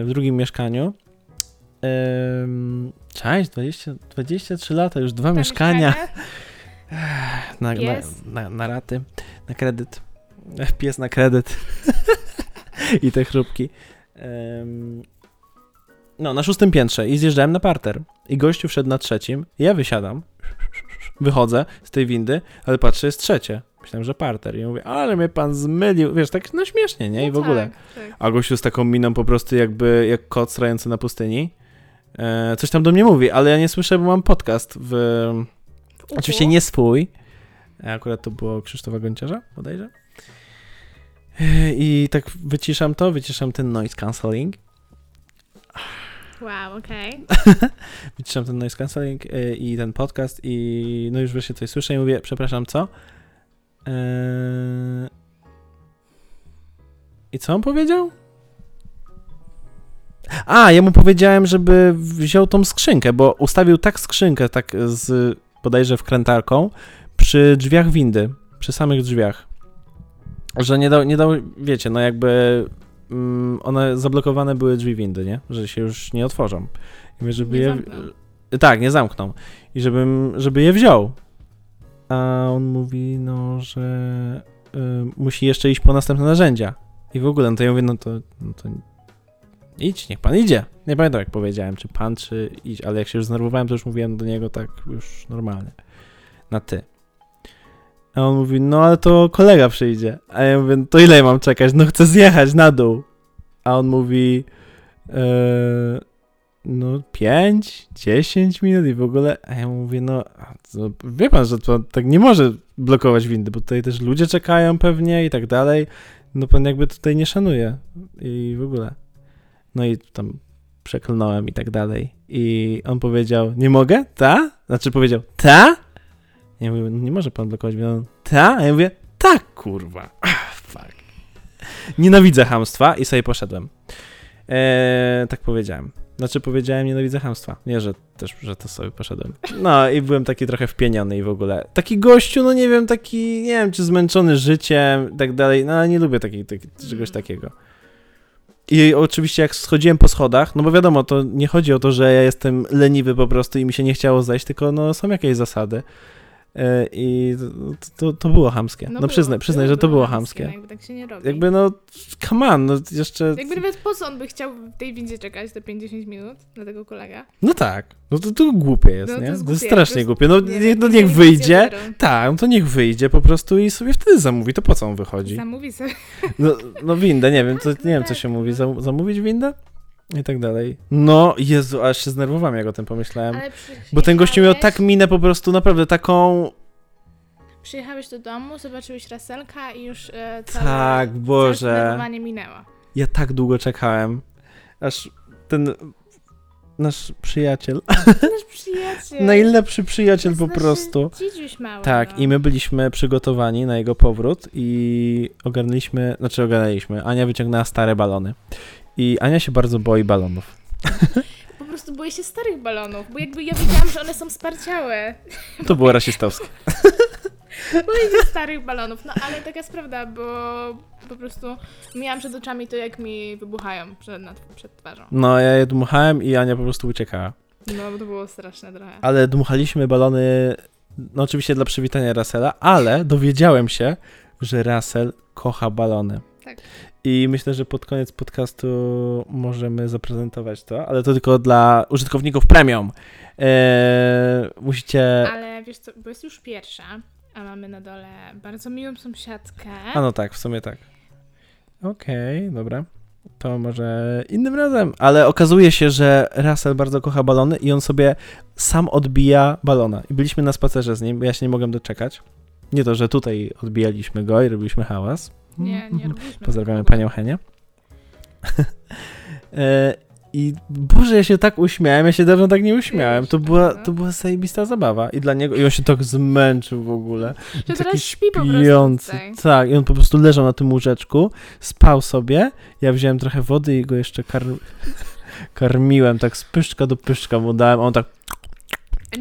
w drugim mieszkaniu. Cześć, 20, 23 lata, już dwa mieszkania na, na, na, na raty, na kredyt. Pies na kredyt. I te chrupki. No, na szóstym piętrze i zjeżdżałem na parter. I gościu wszedł na trzecim. Ja wysiadam. Wychodzę z tej windy, ale patrzę, jest trzecie. Myślałem, że parter. I mówię, ale mnie pan zmylił. Wiesz, tak no śmiesznie, nie? I w No ogóle. Tak, tak. A gościu z taką miną po prostu jakby jak kot strający na pustyni. E, coś tam do mnie mówi, ale ja nie słyszę, bo mam podcast w... W. Oczywiście nie swój. Akurat to było Krzysztofa Gonciarza, bodajże. E, I tak wyciszam to, wyciszam ten noise cancelling. Wow, okej. Wyciszam ten noise cancelling e, i ten podcast i no już wreszcie coś słyszę i mówię, przepraszam, co? E, I co on powiedział? A, ja mu powiedziałem, żeby wziął tą skrzynkę, bo ustawił tak skrzynkę, tak z bodajże wkrętarką, przy drzwiach windy, przy samych drzwiach, że nie dał, nie dał wiecie, no jakby one zablokowane były drzwi windy, nie? Że się już nie otworzą. I mówię, żeby Nie je... zamknął. Tak, nie zamknął. I żebym, żeby je wziął. A on mówi, no, że y, musi jeszcze iść po następne narzędzia. I w ogóle, no to ja mówię, no to, no to idź, niech pan idzie. Nie pamiętam jak powiedziałem, czy pan, czy idź, ale jak się już zdenerwowałem, to już mówiłem do niego tak już normalnie. Na ty. A on mówi, no ale to kolega przyjdzie. A ja mówię, to ile mam czekać? No chcę zjechać na dół. A on mówi, e, no 5, 10 minut i w ogóle. A ja mówię, no to, wie pan, że to tak nie może blokować windy, bo tutaj też ludzie czekają pewnie i tak dalej. No pan jakby tutaj nie szanuje i w ogóle. No i tam przeklnąłem i tak dalej. I on powiedział, nie mogę? Ta? Znaczy powiedział, ta? Ja mówię, no nie może pan blokować. On, ta? Ja mówię, tak, kurwa. Ach, fuck. Nienawidzę hamstwa i sobie poszedłem. Eee, tak powiedziałem. Znaczy powiedziałem nienawidzę hamstwa. Nie, że też, że to sobie poszedłem. No i byłem taki trochę wpieniony i w ogóle. Taki gościu, no nie wiem, taki, nie wiem, czy zmęczony życiem i tak dalej. No nie lubię taki, taki, czegoś takiego. I oczywiście jak schodziłem po schodach, no bo wiadomo, to nie chodzi o to, że ja jestem leniwy po prostu i mi się nie chciało zejść, tylko no są jakieś zasady. E, I to, to, to było hamskie. No, było- przyznaj, przyznaj, że to było hamskie. No, jakby tak się nie robi. Jakby no, come on, no jeszcze... Jakby nawet po co on by chciał w tej windzie czekać te 50 minut na tego kolega? No tak, no to, to głupie jest, No to nie? To jest strasznie głupie. No, nie no niech wyjdzie, tak, no to niech wyjdzie po prostu i sobie wtedy zamówi, to po co on wychodzi? Zamówi sobie. No, no windę, nie wiem, co, nie wiem co się mówi, Zam, zamówić windę? I tak dalej. No, Jezu, aż się znerwowałem jak o tym pomyślałem. Ale Bo ten gościu miał tak minę po prostu, naprawdę taką... Przyjechałeś do domu, zobaczyłeś Raselka i już e, całe, Tak, całe Boże. zdenerwowanie minęło. Ja tak długo czekałem, aż ten nasz przyjaciel, Nasz przyjaciel. najlepszy przyjaciel po prostu... Mały. Tak, no. i my byliśmy przygotowani na jego powrót i ogarnęliśmy, znaczy ogarnęliśmy, Ania wyciągnęła stare balony. I Ania się bardzo boi balonów. Po prostu boję się starych balonów, bo jakby ja wiedziałam, że one są sparciałe. To było rasistowskie. Boję się starych balonów, no ale taka jest prawda, bo po prostu miałam przed oczami to, jak mi wybuchają przed, nad, przed twarzą. No, ja je dmuchałem i Ania po prostu uciekała. No, bo to było straszne trochę. Ale dmuchaliśmy balony, no oczywiście dla przywitania Russella, ale dowiedziałem się, że Russell kocha balony. Tak. I myślę, że pod koniec podcastu możemy zaprezentować to, ale to tylko dla użytkowników premium. Eee, musicie... Ale wiesz co, bo jest już pierwsza, a mamy na dole bardzo miłą sąsiadkę. A no tak, w sumie tak. Okej, dobra. To może innym razem. Ale okazuje się, że Russell bardzo kocha balony i on sobie sam odbija balona. I byliśmy na spacerze z nim, bo ja się nie mogłem doczekać. Nie to, że tutaj odbijaliśmy go i robiliśmy hałas. Nie, nie robiliśmy Pozdrawiamy panią Henię. e, I Boże, ja się tak uśmiałem, ja się dawno tak nie uśmiałem. To była, to była zajebista zabawa. I dla niego, i on się tak zmęczył w ogóle. Że teraz śpi śpiący. Tak, i on po prostu leżał na tym łóżeczku, spał sobie. Ja wziąłem trochę wody i go jeszcze kar... karmiłem, tak z pyszczka do pyszczka mu dałem. a On tak,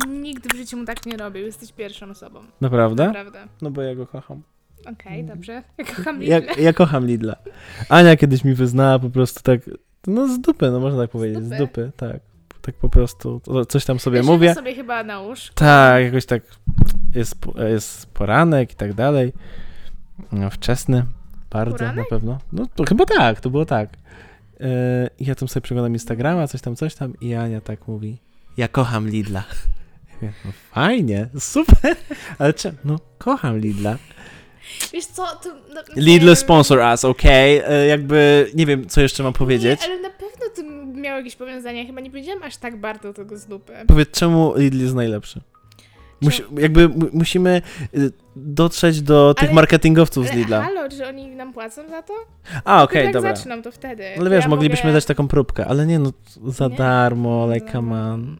Nigdy w życiu mu tak nie robił, jesteś pierwszą osobą. naprawdę? Naprawdę. No bo ja go kocham. Okej, dobrze. Ja kocham Ja, Lidl. ja kocham Lidla. Ania kiedyś mi wyznała po prostu tak, no z dupy, no można tak powiedzieć, z dupy? dupy, tak. Tak po prostu, coś tam sobie Leżymy mówię. sobie chyba na łóżku. Tak, jakoś tak jest, jest poranek i tak dalej. No, wczesny, bardzo Poranek? na pewno. No to chyba tak, to było tak. Yy, i ja tam sobie przeglądam Instagrama, coś tam, coś tam i Ania tak mówi, ja kocham Lidla. Ja No fajnie, super, ale czemu? No kocham Lidla. Wiesz co, to... No, Lidl sponsor us, okej? Yy, Jakby, nie wiem, co jeszcze mam powiedzieć. Nie, ale na pewno to miało jakieś powiązanie. Chyba nie powiedziałam aż tak bardzo tego z dupy. Powiedz, czemu Lidl jest najlepszy? Musi, jakby mu- musimy y, dotrzeć do tych Ale- marketingowców z Ale Lidla. halo, czy oni nam płacą za to? A, okej, jak dobra. zaczną, to wtedy. Ale To wiesz, ja moglibyśmy mogę... dać taką próbkę, ale nie no, za Nie. darmo, like No, come on.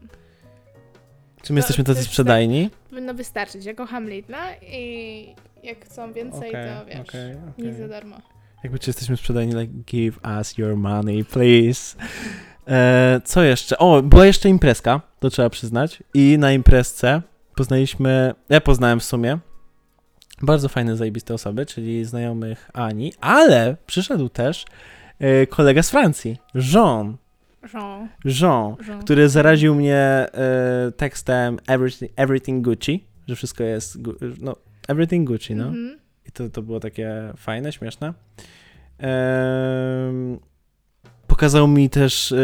Czym To- jesteśmy tacy jest sprzedajni? Powinno wystarczyć. Ja kocham Lidla i jak chcą więcej, to wiesz, okej, nic okej. za darmo. Jakby czy jesteśmy sprzedajni, like give us your money, please. E, co jeszcze? O, była jeszcze imprezka, to trzeba przyznać. I na imprezce poznaliśmy, ja poznałem w sumie bardzo fajne, zajebiste osoby, czyli znajomych Ani, ale przyszedł też e, kolega z Francji, Jean. Jean. Jean, Jean. który zaraził mnie e, tekstem everything, everything Gucci, że wszystko jest, no, everything Gucci, no. Mhm. I to, to było takie fajne, śmieszne. Ehm, pokazał mi też e,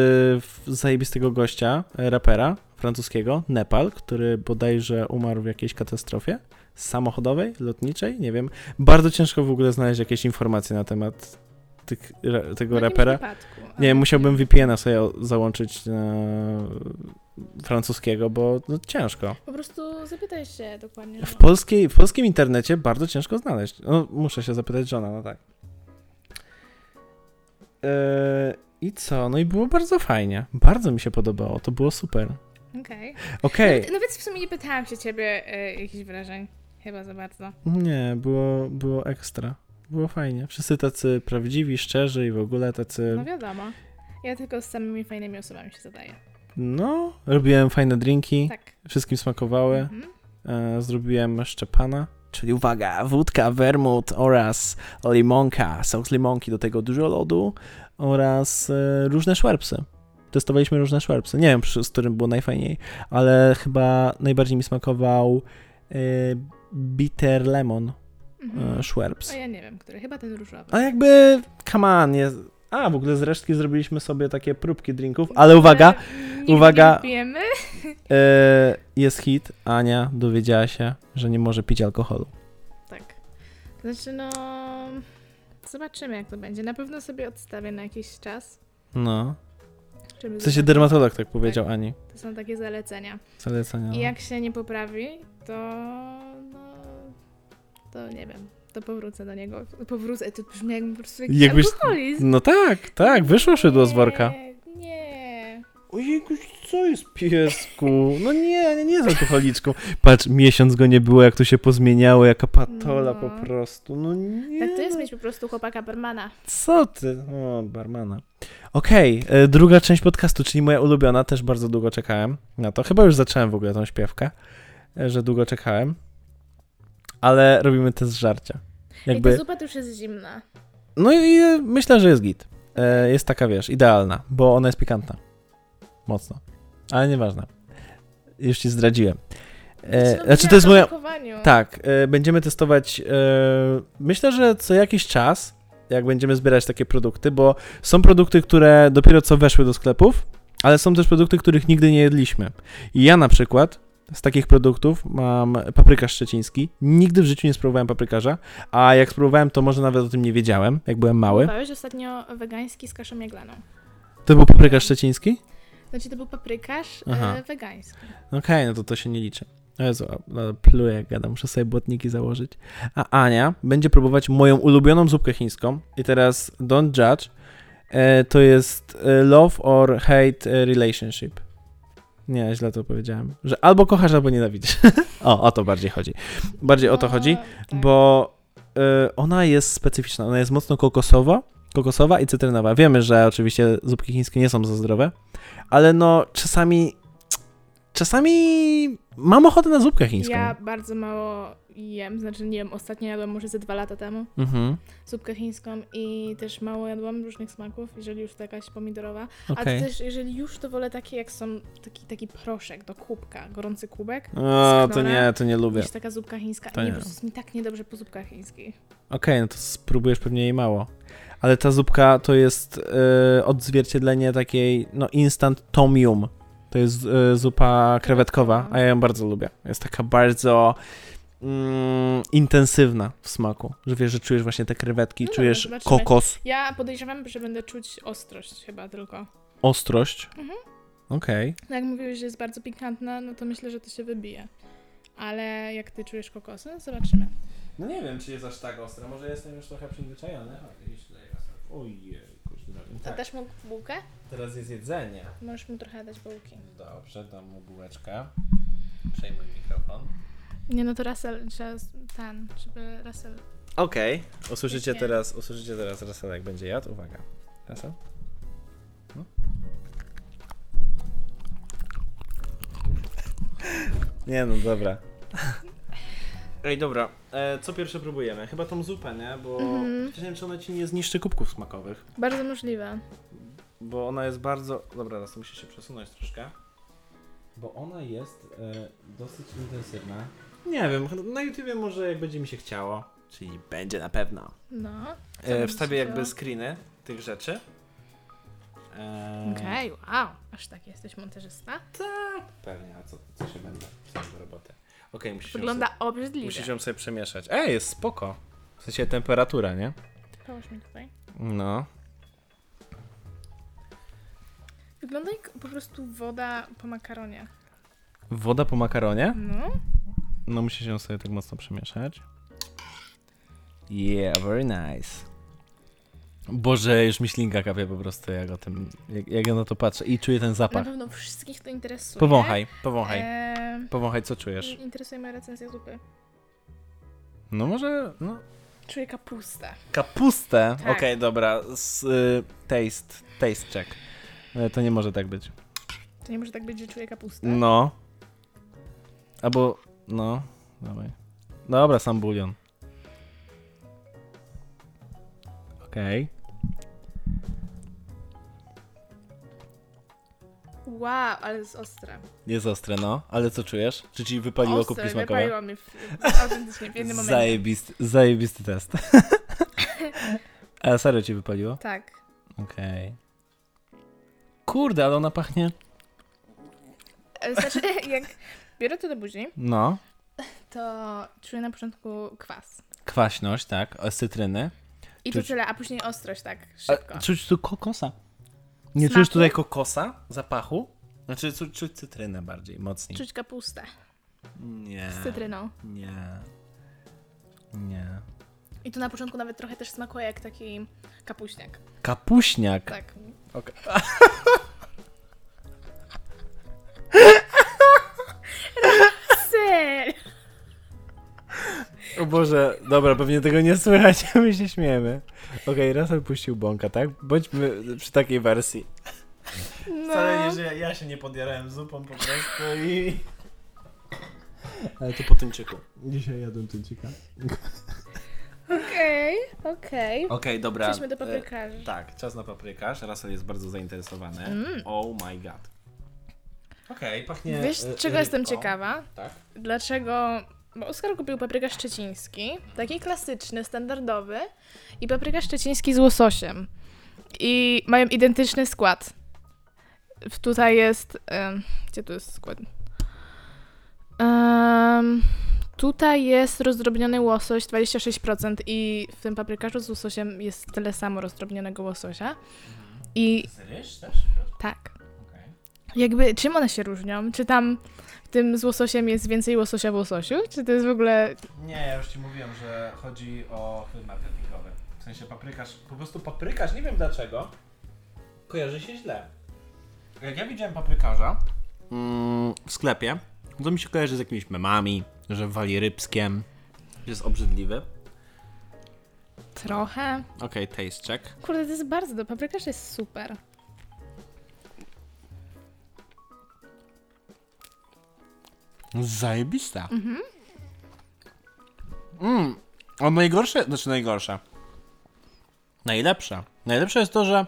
zajebistego gościa, e, rapera francuskiego, Nepal, który bodajże umarł w jakiejś katastrofie samochodowej, lotniczej, nie wiem. Bardzo ciężko w ogóle znaleźć jakieś informacje na temat tych, ra- tego rapera. wypadku, Nie, musiałbym VPN-a sobie załączyć na francuskiego, bo no, ciężko. Po prostu zapytaj się dokładnie. W, polskiej, w polskim internecie bardzo ciężko znaleźć. No, muszę się zapytać żona, no tak. Eee, I co? No i było bardzo fajnie. Bardzo mi się podobało. To było super. Okej. Okej. Nawet, nawet w sumie nie pytałam się ciebie e, jakichś wrażeń. Chyba za bardzo. Nie, było, było ekstra. Było fajnie. Wszyscy tacy prawdziwi, szczerzy i w ogóle tacy. No wiadomo. Ja tylko z samymi fajnymi osobami się zadaję. No, robiłem fajne drinki. Tak. Wszystkim smakowały. Mhm. E, zrobiłem szczepana, czyli uwaga, wódka, wermut oraz limonka, sos limonki, do tego dużo lodu oraz e, różne szwerpsy. Testowaliśmy różne szwerpsy. Nie wiem, z którym było najfajniej, ale chyba najbardziej mi smakował e, bitter lemon Mhm. szwerps. A ja nie wiem, który. Chyba ten różowy. A jakby, come on, jest... A, w ogóle z resztki zrobiliśmy sobie takie próbki drinków, ale uwaga, nigdy uwaga. Nie pijemy. e, jest hit, Ania dowiedziała się, że nie może pić alkoholu. Tak. Znaczy, no. Zobaczymy, jak to będzie. Na pewno sobie odstawię na jakiś czas. No. Żeby W sensie dermatolog tak powiedział Ani. To są takie zalecenia. Zalecenia. I jak się nie poprawi, to. No. To nie wiem. To powrócę do niego. Powrócę. To brzmi jakby po prostu jakiś Jakbyś- alkoholizm. No tak, tak, wyszło szydło z worka. Nie, nie. Ojejku, co jest piesku? No nie, nie, nie jest alkoholiczką. Patrz, miesiąc go nie było, jak to się pozmieniało, jaka patola No. po prostu. No nie. Tak to jest no. mieć po prostu chłopaka barmana. Co ty? O, barmana. Okej, e, druga część podcastu, czyli moja ulubiona, też bardzo długo czekałem na to. Chyba już zacząłem w ogóle tą śpiewkę, e, że długo czekałem. Ale robimy test żarcia. I ta Jakby... zupa to już jest zimna. No i myślę, że jest git. E, jest taka, wiesz, idealna, bo ona jest pikantna. Mocno. Ale nieważne. Już ci zdradziłem. E, znaczy, to jest moja... Tak, e, będziemy testować. E, myślę, że co jakiś czas, jak będziemy zbierać takie produkty, bo są produkty, które dopiero co weszły do sklepów, ale są też produkty, których nigdy nie jedliśmy. I ja na przykład z takich produktów mam paprykarz szczeciński. Nigdy w życiu nie spróbowałem paprykarza, a jak spróbowałem, to może nawet o tym nie wiedziałem, jak byłem mały. Próbowałeś ostatnio wegański z kaszą jaglaną. To był paprykarz szczeciński? Znaczy to był paprykarz Aha. e, wegański. Okej, no to to się nie liczy. O Jezu, pluję jak gadam, muszę sobie błotniki założyć. A Ania będzie próbować moją ulubioną zupkę chińską. I teraz don't judge. E, to jest e, love or hate relationship. Nie, źle to powiedziałem. Że albo kochasz, albo nienawidzisz. o, o to bardziej chodzi. Bardziej o to chodzi, tak. bo e, ona jest specyficzna. Ona jest mocno kokosowa, kokosowa i cytrynowa. Wiemy, że oczywiście zupki chińskie nie są za zdrowe, ale no czasami czasami mam ochotę na zupkę chińską. Ja bardzo mało jem, znaczy nie wiem, ostatnio jadłam może ze dwa lata temu Mhm. zupkę chińską i też mało jadłam różnych smaków, jeżeli już to jakaś pomidorowa. Okej. A też jeżeli już to wolę takie jak są, taki, taki proszek do kubka, gorący kubek. O, to nie, to nie lubię. Niż taka zupka chińska. To nie, nie. po prostu jest mi tak niedobrze po zupkach chińskich. Okej, no to spróbujesz pewnie jej mało. Ale ta zupka to jest e, odzwierciedlenie takiej, no instant tom yum. To jest e, zupa krewetkowa, a ja ją bardzo lubię. Jest taka bardzo mm, intensywna w smaku, że wiesz, że czujesz właśnie te krewetki, No czujesz kokos, Ja podejrzewam, że będę czuć ostrość chyba tylko. ostrość. Mhm. Okej. No jak mówiłeś, że jest bardzo pikantna, no to myślę, że to się wybije. Ale jak ty czujesz kokosy, zobaczymy. No nie wiem, czy jest aż tak ostra. Może jestem już trochę przyzwyczajony. Ojej, A dasz mu bułkę? Teraz jest jedzenie. Możesz mu trochę dać bułki. Dobrze, dam mu bułeczkę. Przejmuj mikrofon. Nie no to Russell, trzeba ten, żeby Russell... Okej, usłyszycie teraz, usłyszycie teraz Russell jak będzie jadł. Uwaga. Russell? No. Nie no, dobra. Ej, dobra, e, co pierwsze próbujemy? Chyba tą zupę, nie? Bo Mhm. przecież nie wiem, czy ona ci nie zniszczy kubków smakowych. Bardzo możliwe. Bo ona jest bardzo... Dobra, teraz muszę się przesunąć troszkę. Bo ona jest e, dosyć intensywna. Nie wiem, na YouTubie może jak będzie mi się chciało. Czyli będzie na pewno. No. E, wstawię jakby screeny tych rzeczy. E, Okej, wow. Aż tak jesteś montażysta? Tak, pewnie. A co, co się będę wstać do roboty? Okej, musisz, ją Wygląda sobie, obrzydliwie. musisz ją sobie przemieszać. Ej, jest spoko. W sensie temperatura, nie? Połóż mi tutaj. No. Wygląda jak po prostu woda po makaronie. Woda po makaronie? No. No musisz ją sobie tak mocno przemieszać. Yeah, very nice. Boże, już mi ślinka kapie po prostu, jak o tym, jak, jak ja na to patrzę i czuję ten Na zapach. pewno wszystkich to interesuje. Powąchaj, powąchaj, Eee, powąchaj, co czujesz? interesuje mnie recenzja zupy. No może, no... Czuję kapustę. Kapustę? Tak. Okej, dobra, z, y, taste, taste check. Ale to nie może tak być. To nie może tak być, że czuję kapustę. No. Albo, no, dawaj. Dobra, sam bulion. Okej. Wow, ale jest ostre. Jest ostre, no. Ale co czujesz? Czy ci wypaliło ostre, kubki smakowe? wypaliło mi w, autentycznie w jednym momencie. Zajebisty, zajebisty test. A serio ci wypaliło? Tak. Okej. Kurde, ale ona pachnie... E, Znaczy, jak biorę to do buzi, No. to czuję na początku kwas. Kwaśność, tak, z cytryny. I Czuć- to tyle, a później ostrość tak A, szybko. czuć tu kokosa. Nie Smaku? czujesz tutaj kokosa? Zapachu? Znaczy czuć, czuć cytrynę bardziej, mocniej. Czuć kapustę Nie. z cytryną. Nie. Nie. I to na początku nawet trochę też smakuje jak taki kapuśniak. Kapuśniak. Tak. Okej. Ser! O Boże, dobra, pewnie tego nie słychać, a my się śmiejemy. Okej, raz puścił bąka, tak? Bądźmy przy takiej wersji. No. Wcale nie, że ja się nie podjarałem zupą po prostu i... Ale to po tyńczyku. Dzisiaj jadłem tyńczyka. Okej, okej. Okej, dobra. Przejdźmy do e, paprykarzy. Tak, czas na paprykarz. Russell jest bardzo zainteresowany. Mm. Oh my god. Okej, pachnie Wiesz, e, czego jestem ciekawa? Tak? Dlaczego... Bo Oskar kupił paprykarz szczeciński, taki klasyczny, standardowy i paprykarz szczeciński z łososiem. I mają identyczny skład. Tutaj jest... gdzie tu jest skład? Em, tutaj jest rozdrobniony łosoś 26% i w tym paprykarzu z łososiem jest tyle samo rozdrobnionego łososia. I Z ryż też? tak, jakby czym one się różnią? Czy tam w tym z łososiem jest więcej łososia w łososiu? Czy to jest w ogóle... Nie, ja już ci mówiłem, że chodzi o film marketingowy. W sensie paprykarz, po prostu paprykarz, nie wiem dlaczego, kojarzy się źle. Jak ja widziałem paprykarza mm, w sklepie, to mi się kojarzy z jakimiś memami, że wali rybskiem, jest obrzydliwy. Trochę? Okej, taste check. Kurde, to jest bardzo dobry. Paprykarz jest super. Zajebista. Mhm. Mm, a najgorsze, znaczy najgorsze. Najlepsza. Najlepsze jest to, że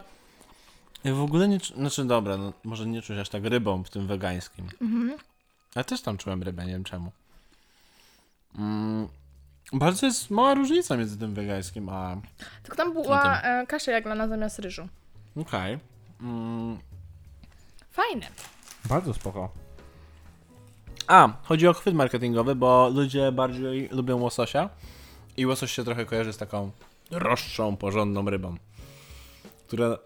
ja w ogóle nie, znaczy dobra, no, może nie czuć aż tak rybą w tym wegańskim. Mhm. Ale też tam czułem rybę, nie wiem czemu. Mm, bardzo jest mała różnica między tym wegańskim a... Tylko tam była e, kasza jaglana zamiast ryżu. Okej. Mm, Fajne. bardzo spoko. A, chodzi o chwyt marketingowy, bo ludzie bardziej lubią łososia i łosoś się trochę kojarzy z taką roższą, porządną rybą, która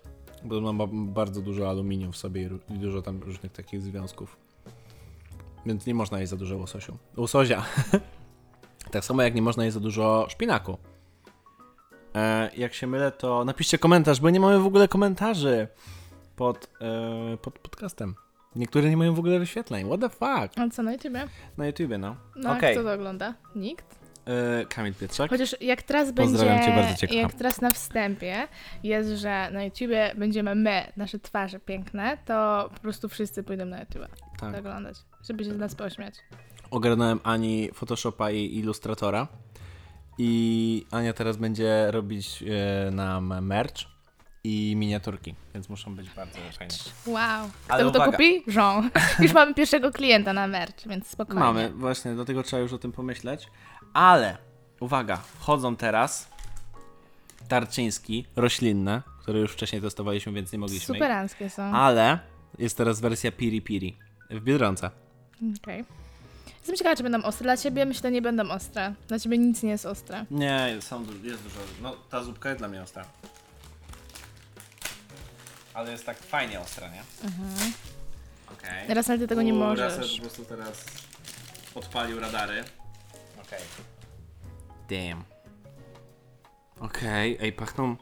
ma bardzo dużo aluminium w sobie i dużo tam różnych takich związków. Więc nie można jeść za dużo łososiu. Łososia. tak samo jak nie można jeść za dużo szpinaku. E, jak się mylę, to napiszcie komentarz, bo nie mamy w ogóle komentarzy pod, e, pod podcastem. Niektóre nie mają w ogóle wyświetleń. What the fuck? A co na YouTubie? Na YouTubie, no. No, Okej. kto to ogląda? Nikt? E, Kamil Pietrzak. Chociaż jak teraz będzie, Pozdrawiam cię bardzo ciekawe. jak teraz na wstępie jest, że na YouTubie będziemy my, nasze twarze piękne, to po prostu wszyscy pójdą na YouTube Tak. oglądać. żeby się z nas pośmiać. Ogarnąłem Ani Photoshopa i Illustratora. I Ania teraz będzie robić e, nam merch i miniaturki, więc muszą być bardzo fajne. Wow. Ale Kto to uwaga. kupi? Żon. Już mamy pierwszego klienta na merch, więc spokojnie. Mamy, właśnie, dlatego trzeba już o tym pomyśleć. Ale, uwaga, wchodzą teraz tarczyński, roślinne, które już wcześniej testowaliśmy, więc nie mogliśmy ich. Superanckie są. Ale jest teraz wersja Piri Piri w Biedronce. Okej. Jestem ciekawa, czy będą ostre. Dla ciebie myślę, nie będą ostre. Dla ciebie nic nie jest ostre. Nie, są, du- jest dużo. No, ta zupka jest dla mnie ostra. Ale jest tak fajnie ostra, nie? Mhm. Okej. Teraz ale ty tego nie U, możesz. Russell po prostu teraz odpalił radary. Okej. Damn. Okej, ej, pachną...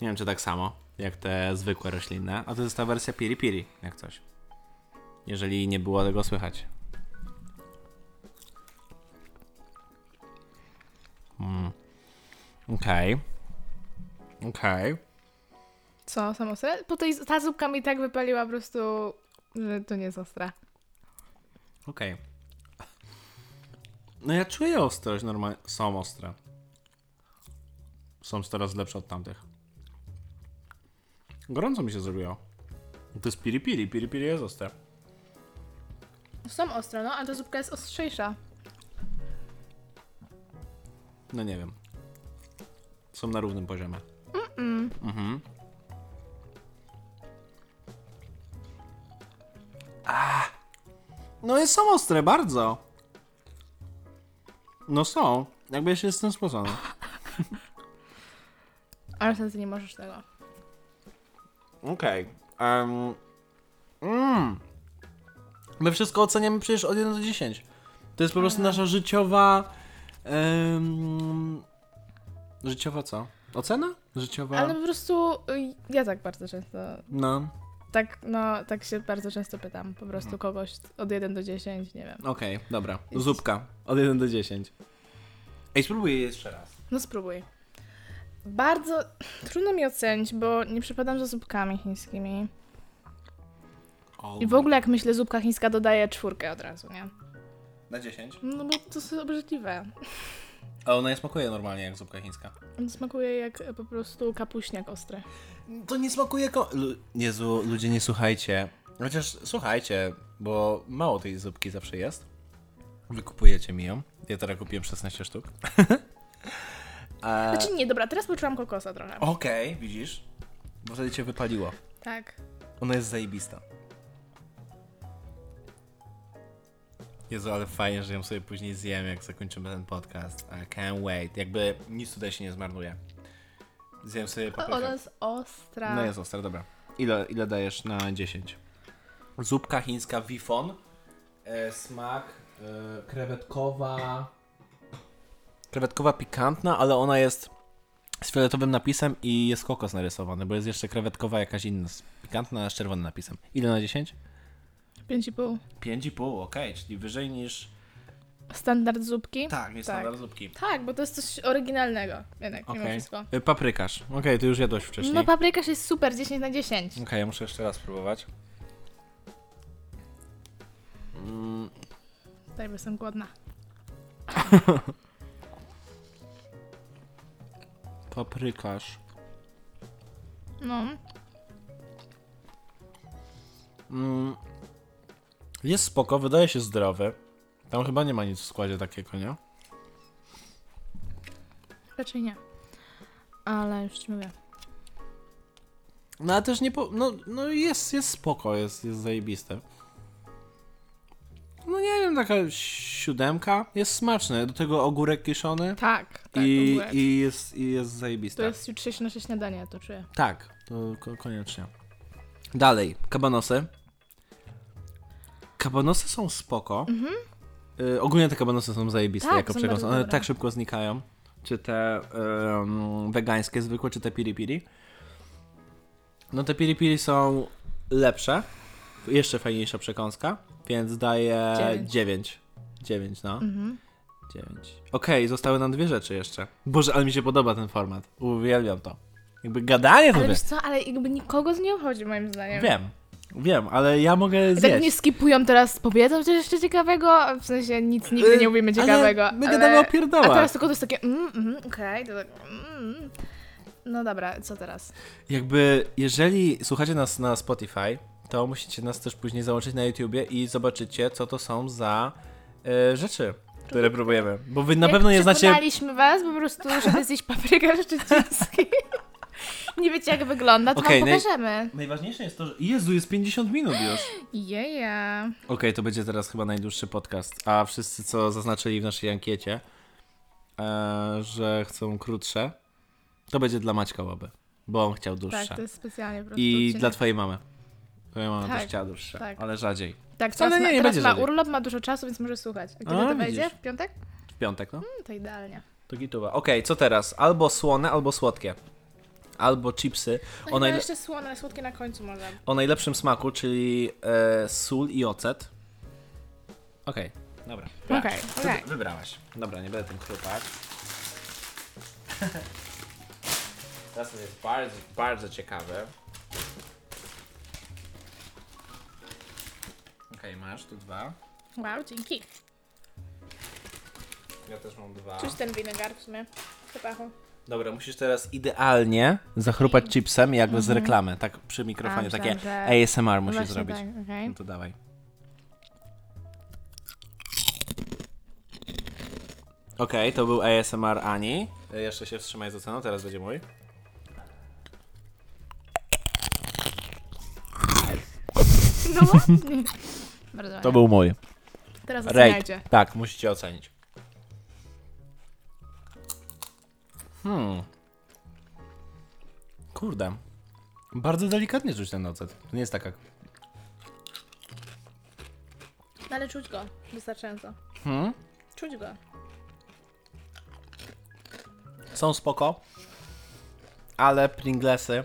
Nie wiem, czy tak samo, jak te zwykłe roślinne. A to jest ta wersja piri piri, jak coś. Jeżeli nie było tego słychać. Mm. Okej. Okej. Co, są ostre? Po tej, ta zupka mi tak wypaliła po prostu, że to nie jest ostre. Okej. No ja czuję ostrość normalnie. Są ostre. Są coraz lepsze od tamtych. Gorąco mi się zrobiło. To jest piri piri. Piri piri jest ostre. Są ostre, no, a ta zupka jest ostrzejsza. No nie wiem. Są na równym poziomie. Mm. Mhm. Ah. No jest są ostre, bardzo. No są. Jakby z tym spocony. Ale ty nie możesz tego. Okej. em, mm. My wszystko oceniamy przecież od 1 do 10. To jest po prostu Aha. nasza życiowa. Em, życiowa co? Ocena? Życiowa. Ale po prostu y, ja tak bardzo często, No, tak, no, tak się bardzo często pytam. Po prostu Mhm. kogoś od 1 do 10, nie wiem. okej, dobra. Jest- Zupka. Od 1 do 10. Ej, spróbuję jeszcze raz. No spróbuj. Bardzo trudno mi ocenić, bo nie przypadam za zupkami chińskimi. I w ogóle jak myślę zupka chińska dodaję czwórkę od razu, nie? Na 10. No bo to jest obrzydliwe. A ona nie smakuje normalnie jak zupka chińska. On smakuje jak po prostu kapuśniak ostry. To nie smakuje jako... Lu- Jezu, ludzie nie słuchajcie. Chociaż słuchajcie, bo mało tej zupki zawsze jest. Wy kupujecie mi ją. Ja teraz kupiłem 16 sztuk. A- Znaczy nie, dobra, teraz poczułam kokosa trochę. Okej, widzisz? Bo wtedy cię wypaliło. Tak. Ona jest zajebista. Jezu, ale fajnie, że ją sobie później zjem, jak zakończymy ten podcast. I can't wait. Jakby nic tutaj się nie zmarnuje. Zjem sobie O, paprykę. ona jest ostra. No jest ostra, dobra. Ile, ile dajesz na 10? Zupka chińska Wifon. E, smak e, krewetkowa. Krewetkowa pikantna, ale ona jest z fioletowym napisem i jest kokos narysowany, bo jest jeszcze krewetkowa jakaś inna, pikantna z czerwonym napisem. Ile na 10? 5,5. 5,5, okej, czyli wyżej niż... Standard zupki? Tak, niż Tak. standard zupki. Tak, bo to jest coś oryginalnego, jednak, mimo Okej. wszystko. Y, Paprykarz. Okej, to już jadłeś wcześniej. No paprykarz jest super, 10 na 10. Okej, ja muszę jeszcze raz spróbować. Mm, Daj, bo jestem głodna. paprykarz. No, Mm, jest spoko, wydaje się zdrowy. Tam chyba nie ma nic w składzie takiego, nie? raczej nie. Ale już ci mówię. No ale też nie po... No, no jest, jest spoko, jest, jest zajebiste. No nie wiem, taka siódemka. Jest smaczny. Do tego ogórek kiszony. Tak, tak, I, ogórek. i, jest, I jest To zajebiste. jest jutrzejsze nasze śniadanie, to czuję. Tak, to ko- koniecznie. Dalej, kabanosy. Kabanosy są spoko. Mhm. Y, ogólnie te kabanosy są zajebiste Tak, jako bardzo One dobre. tak szybko znikają. Czy te em, wegańskie zwykłe, czy te piri piri. No te piri piri są lepsze. Jeszcze fajniejsza przekąska, więc daję Dziewięć. 9. 9, no. Mhm. 9. Okej, zostały nam dwie rzeczy jeszcze. Boże, ale mi się podoba ten format. Uwielbiam to. Jakby gadanie to Ale wie- wiesz co, ale jakby nikogo z nie obchodzi moim zdaniem. Wiem, Wiem, ale ja mogę I tak zjeść. nie skipują teraz, powiedzą coś jeszcze ciekawego, w sensie nic nigdy nie mówimy Ale ciekawego. my gadamy o A pierdołach. teraz tylko to jest takie, mm, mm, okej, to tak, mm. No dobra, co teraz? Jakby, jeżeli słuchacie nas na Spotify, to musicie nas też później załączyć na YouTubie i zobaczycie, co to są za e, rzeczy, które próbujemy. Bo wy na Jak pewno nie znacie... Was po prostu, żeby zjeść paprykę szczeciński. nie wiecie jak wygląda, to Okej, wam naj- pokażemy. Najważniejsze jest to, że... Jezu, jest 50 minut już. Jeja. Okej, to będzie teraz chyba najdłuższy podcast. A wszyscy, co zaznaczyli w naszej ankiecie, e, że chcą krótsze, to będzie dla Maćka Łaby, bo on chciał dłuższe. Tak, to jest specjalnie po prostu I dla twojej mamy. Twoja mama Tak, też chciała dłuższe, tak. ale rzadziej. Tak, Ale teraz, nie, ma, nie teraz będzie ma rzadziej. urlop, ma dużo czasu, więc może słuchać. A kiedy A, to widzisz. wejdzie? W piątek? W piątek, no. Hmm, to idealnie. To gituwa. Okej, co teraz? Albo słone, albo słodkie. Albo chipsy No o, najle- jeszcze słone, ale słodkie na końcu może. o najlepszym smaku, czyli e, sól i ocet. Okej, dobra. Okej, Wybrałaś. okej. Wy- Wybrałaś. Dobra, nie będę tym chrupać. Teraz to jest bardzo, bardzo ciekawe. Okej, masz tu dwa. Wow, dzięki. Ja też mam dwa. Czuć ten winegar w sumie. W. Dobra, musisz teraz idealnie zachrupać chipsem jakby z reklamy, tak przy mikrofonie, A, takie że- ASMR No musisz właśnie zrobić. Tak, okej. No to dawaj. Okej, to był ASMR Ani. Y, Jeszcze się wstrzymaj z oceną, teraz będzie mój. No ładnie. Bardzo ładnie. To był mój. Teraz Rate. oceniajcie. Tak, musicie ocenić. Hmm. Kurde. Bardzo delikatnie czuć ten ocet. To nie jest taka... No ale czuć go. Wystarczająco. Hmm? Czuć go. Są spoko, ale Pringlesy,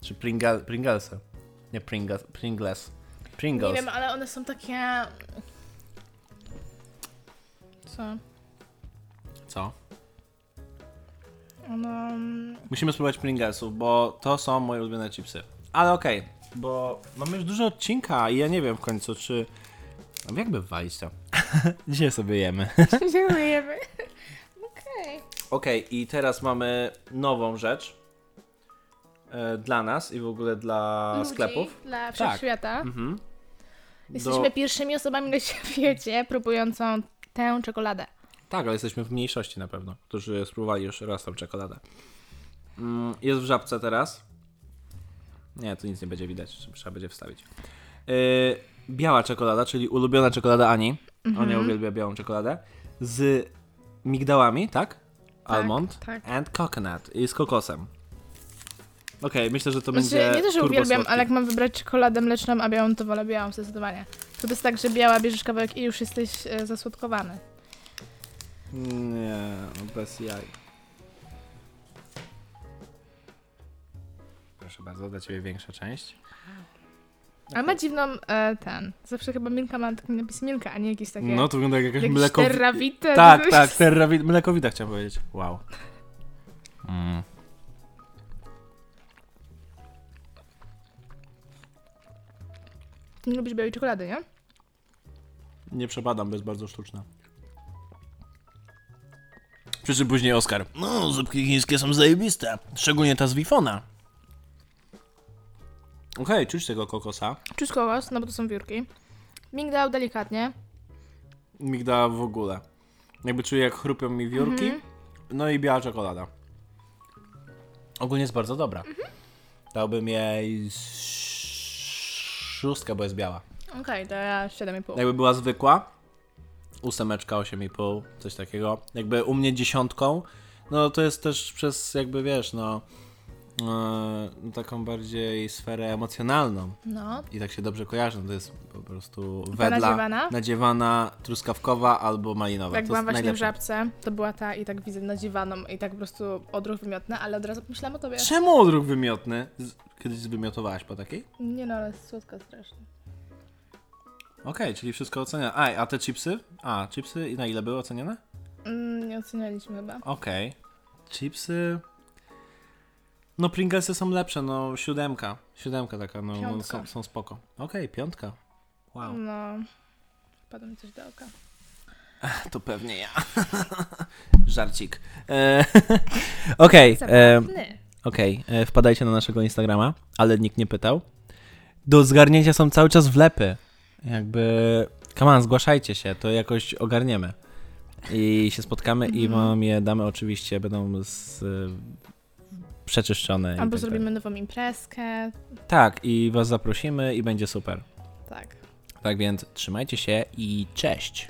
czy Pringle, Pringlesy, nie Pringles, Pringles, Pringles, Nie wiem, ale one są takie... Co? co? Ono... Musimy spróbować Pringlesów, bo to są moje ulubione chipsy. Ale okej, bo mamy już dużo odcinka i ja nie wiem w końcu, czy... No jakby walić to? Dzisiaj sobie jemy. Dziękujemy. Okej. Okej, i teraz mamy nową rzecz e, dla nas i w ogóle dla Ludzi, sklepów. Dla wszechświata. Mhm. Jesteśmy Do- pierwszymi osobami na świecie próbującą tę czekoladę. Tak, ale jesteśmy w mniejszości na pewno, którzy spróbowali już raz tą czekoladę. Mm, jest w żabce teraz. Nie, tu nic nie będzie widać, trzeba będzie wstawić. Yy, biała czekolada, czyli ulubiona czekolada Ani. Ania uwielbia białą czekoladę. Z migdałami, tak? Almond. tak. And coconut. I z kokosem. Okej, myślę, że to Znaczy, będzie nie to, że uwielbiam, słodki. ale jak mam wybrać czekoladę mleczną, a białą, to wolę białą zdecydowanie. To jest tak, że biała bierzesz kawałek i już jesteś e, zasłodkowany. Nie, no bez jaj. Proszę bardzo, dla Ciebie większa część. Ale ma dziwną e, ten. Zawsze chyba Milka ma taki napis Milka, a nie jakieś takie. No to wygląda jak jakaś jakieś mleko... terrawite, Tak, coś. tak, terrawi... mlekowita chciałem powiedzieć. Wow. Mm. Ty nie lubisz białej czekolady, nie? Nie przepadam, bo jest bardzo sztuczna. Przy czym później Oskar. No, zupki chińskie są zajebiste. Szczególnie ta z Wifona. Okej, czuć tego kokosa. Czuć kokos, no bo to są wiórki. Migdał delikatnie. Migdała w ogóle. Jakby czuję, jak chrupią mi wiórki. Mhm. No i biała czekolada. Ogólnie jest bardzo dobra. Mhm. Dałbym jej szóstkę, bo jest biała. Okej, to ja 7,5. Jakby była zwykła, ósemeczka, 8,5, coś takiego. Jakby u mnie dziesiątką, no to jest też przez jakby wiesz, no e, taką bardziej sferę emocjonalną No. i tak się dobrze kojarzy, no to jest po prostu wedla, nadziewana? nadziewana, truskawkowa albo malinowa. Jak to byłam właśnie w najlepsze. żabce, to była ta i tak widzę nadziwaną i tak po prostu odruch wymiotny, ale od razu pomyślałam o tobie. Czemu odruch wymiotny? Kiedyś zwymiotowałaś po takiej? Nie no, ale jest słodka strasznie. Okej, czyli wszystko ocenia. A, a te chipsy? A, chipsy i na ile były ocenione? Mm, nie ocenialiśmy chyba. Okej. Chipsy. No Pringlesy są lepsze, no siódemka. Siódemka taka, no Piątka. są, są spoko. Okej, piątka. Wow. No. Wpadło mi coś do oka. To pewnie ja. Żarcik. E, Okej, e, Zabawny. okej. e, wpadajcie na naszego Instagrama, ale nikt nie pytał. Do zgarnięcia są cały czas wlepy. Jakby, come on, zgłaszajcie się, to jakoś ogarniemy. I się spotkamy i Mhm. wam je damy oczywiście, będą z, przeczyszczone. Albo tak zrobimy dalej. nową imprezkę. Tak, i was zaprosimy i będzie super. Tak. Tak więc trzymajcie się i cześć.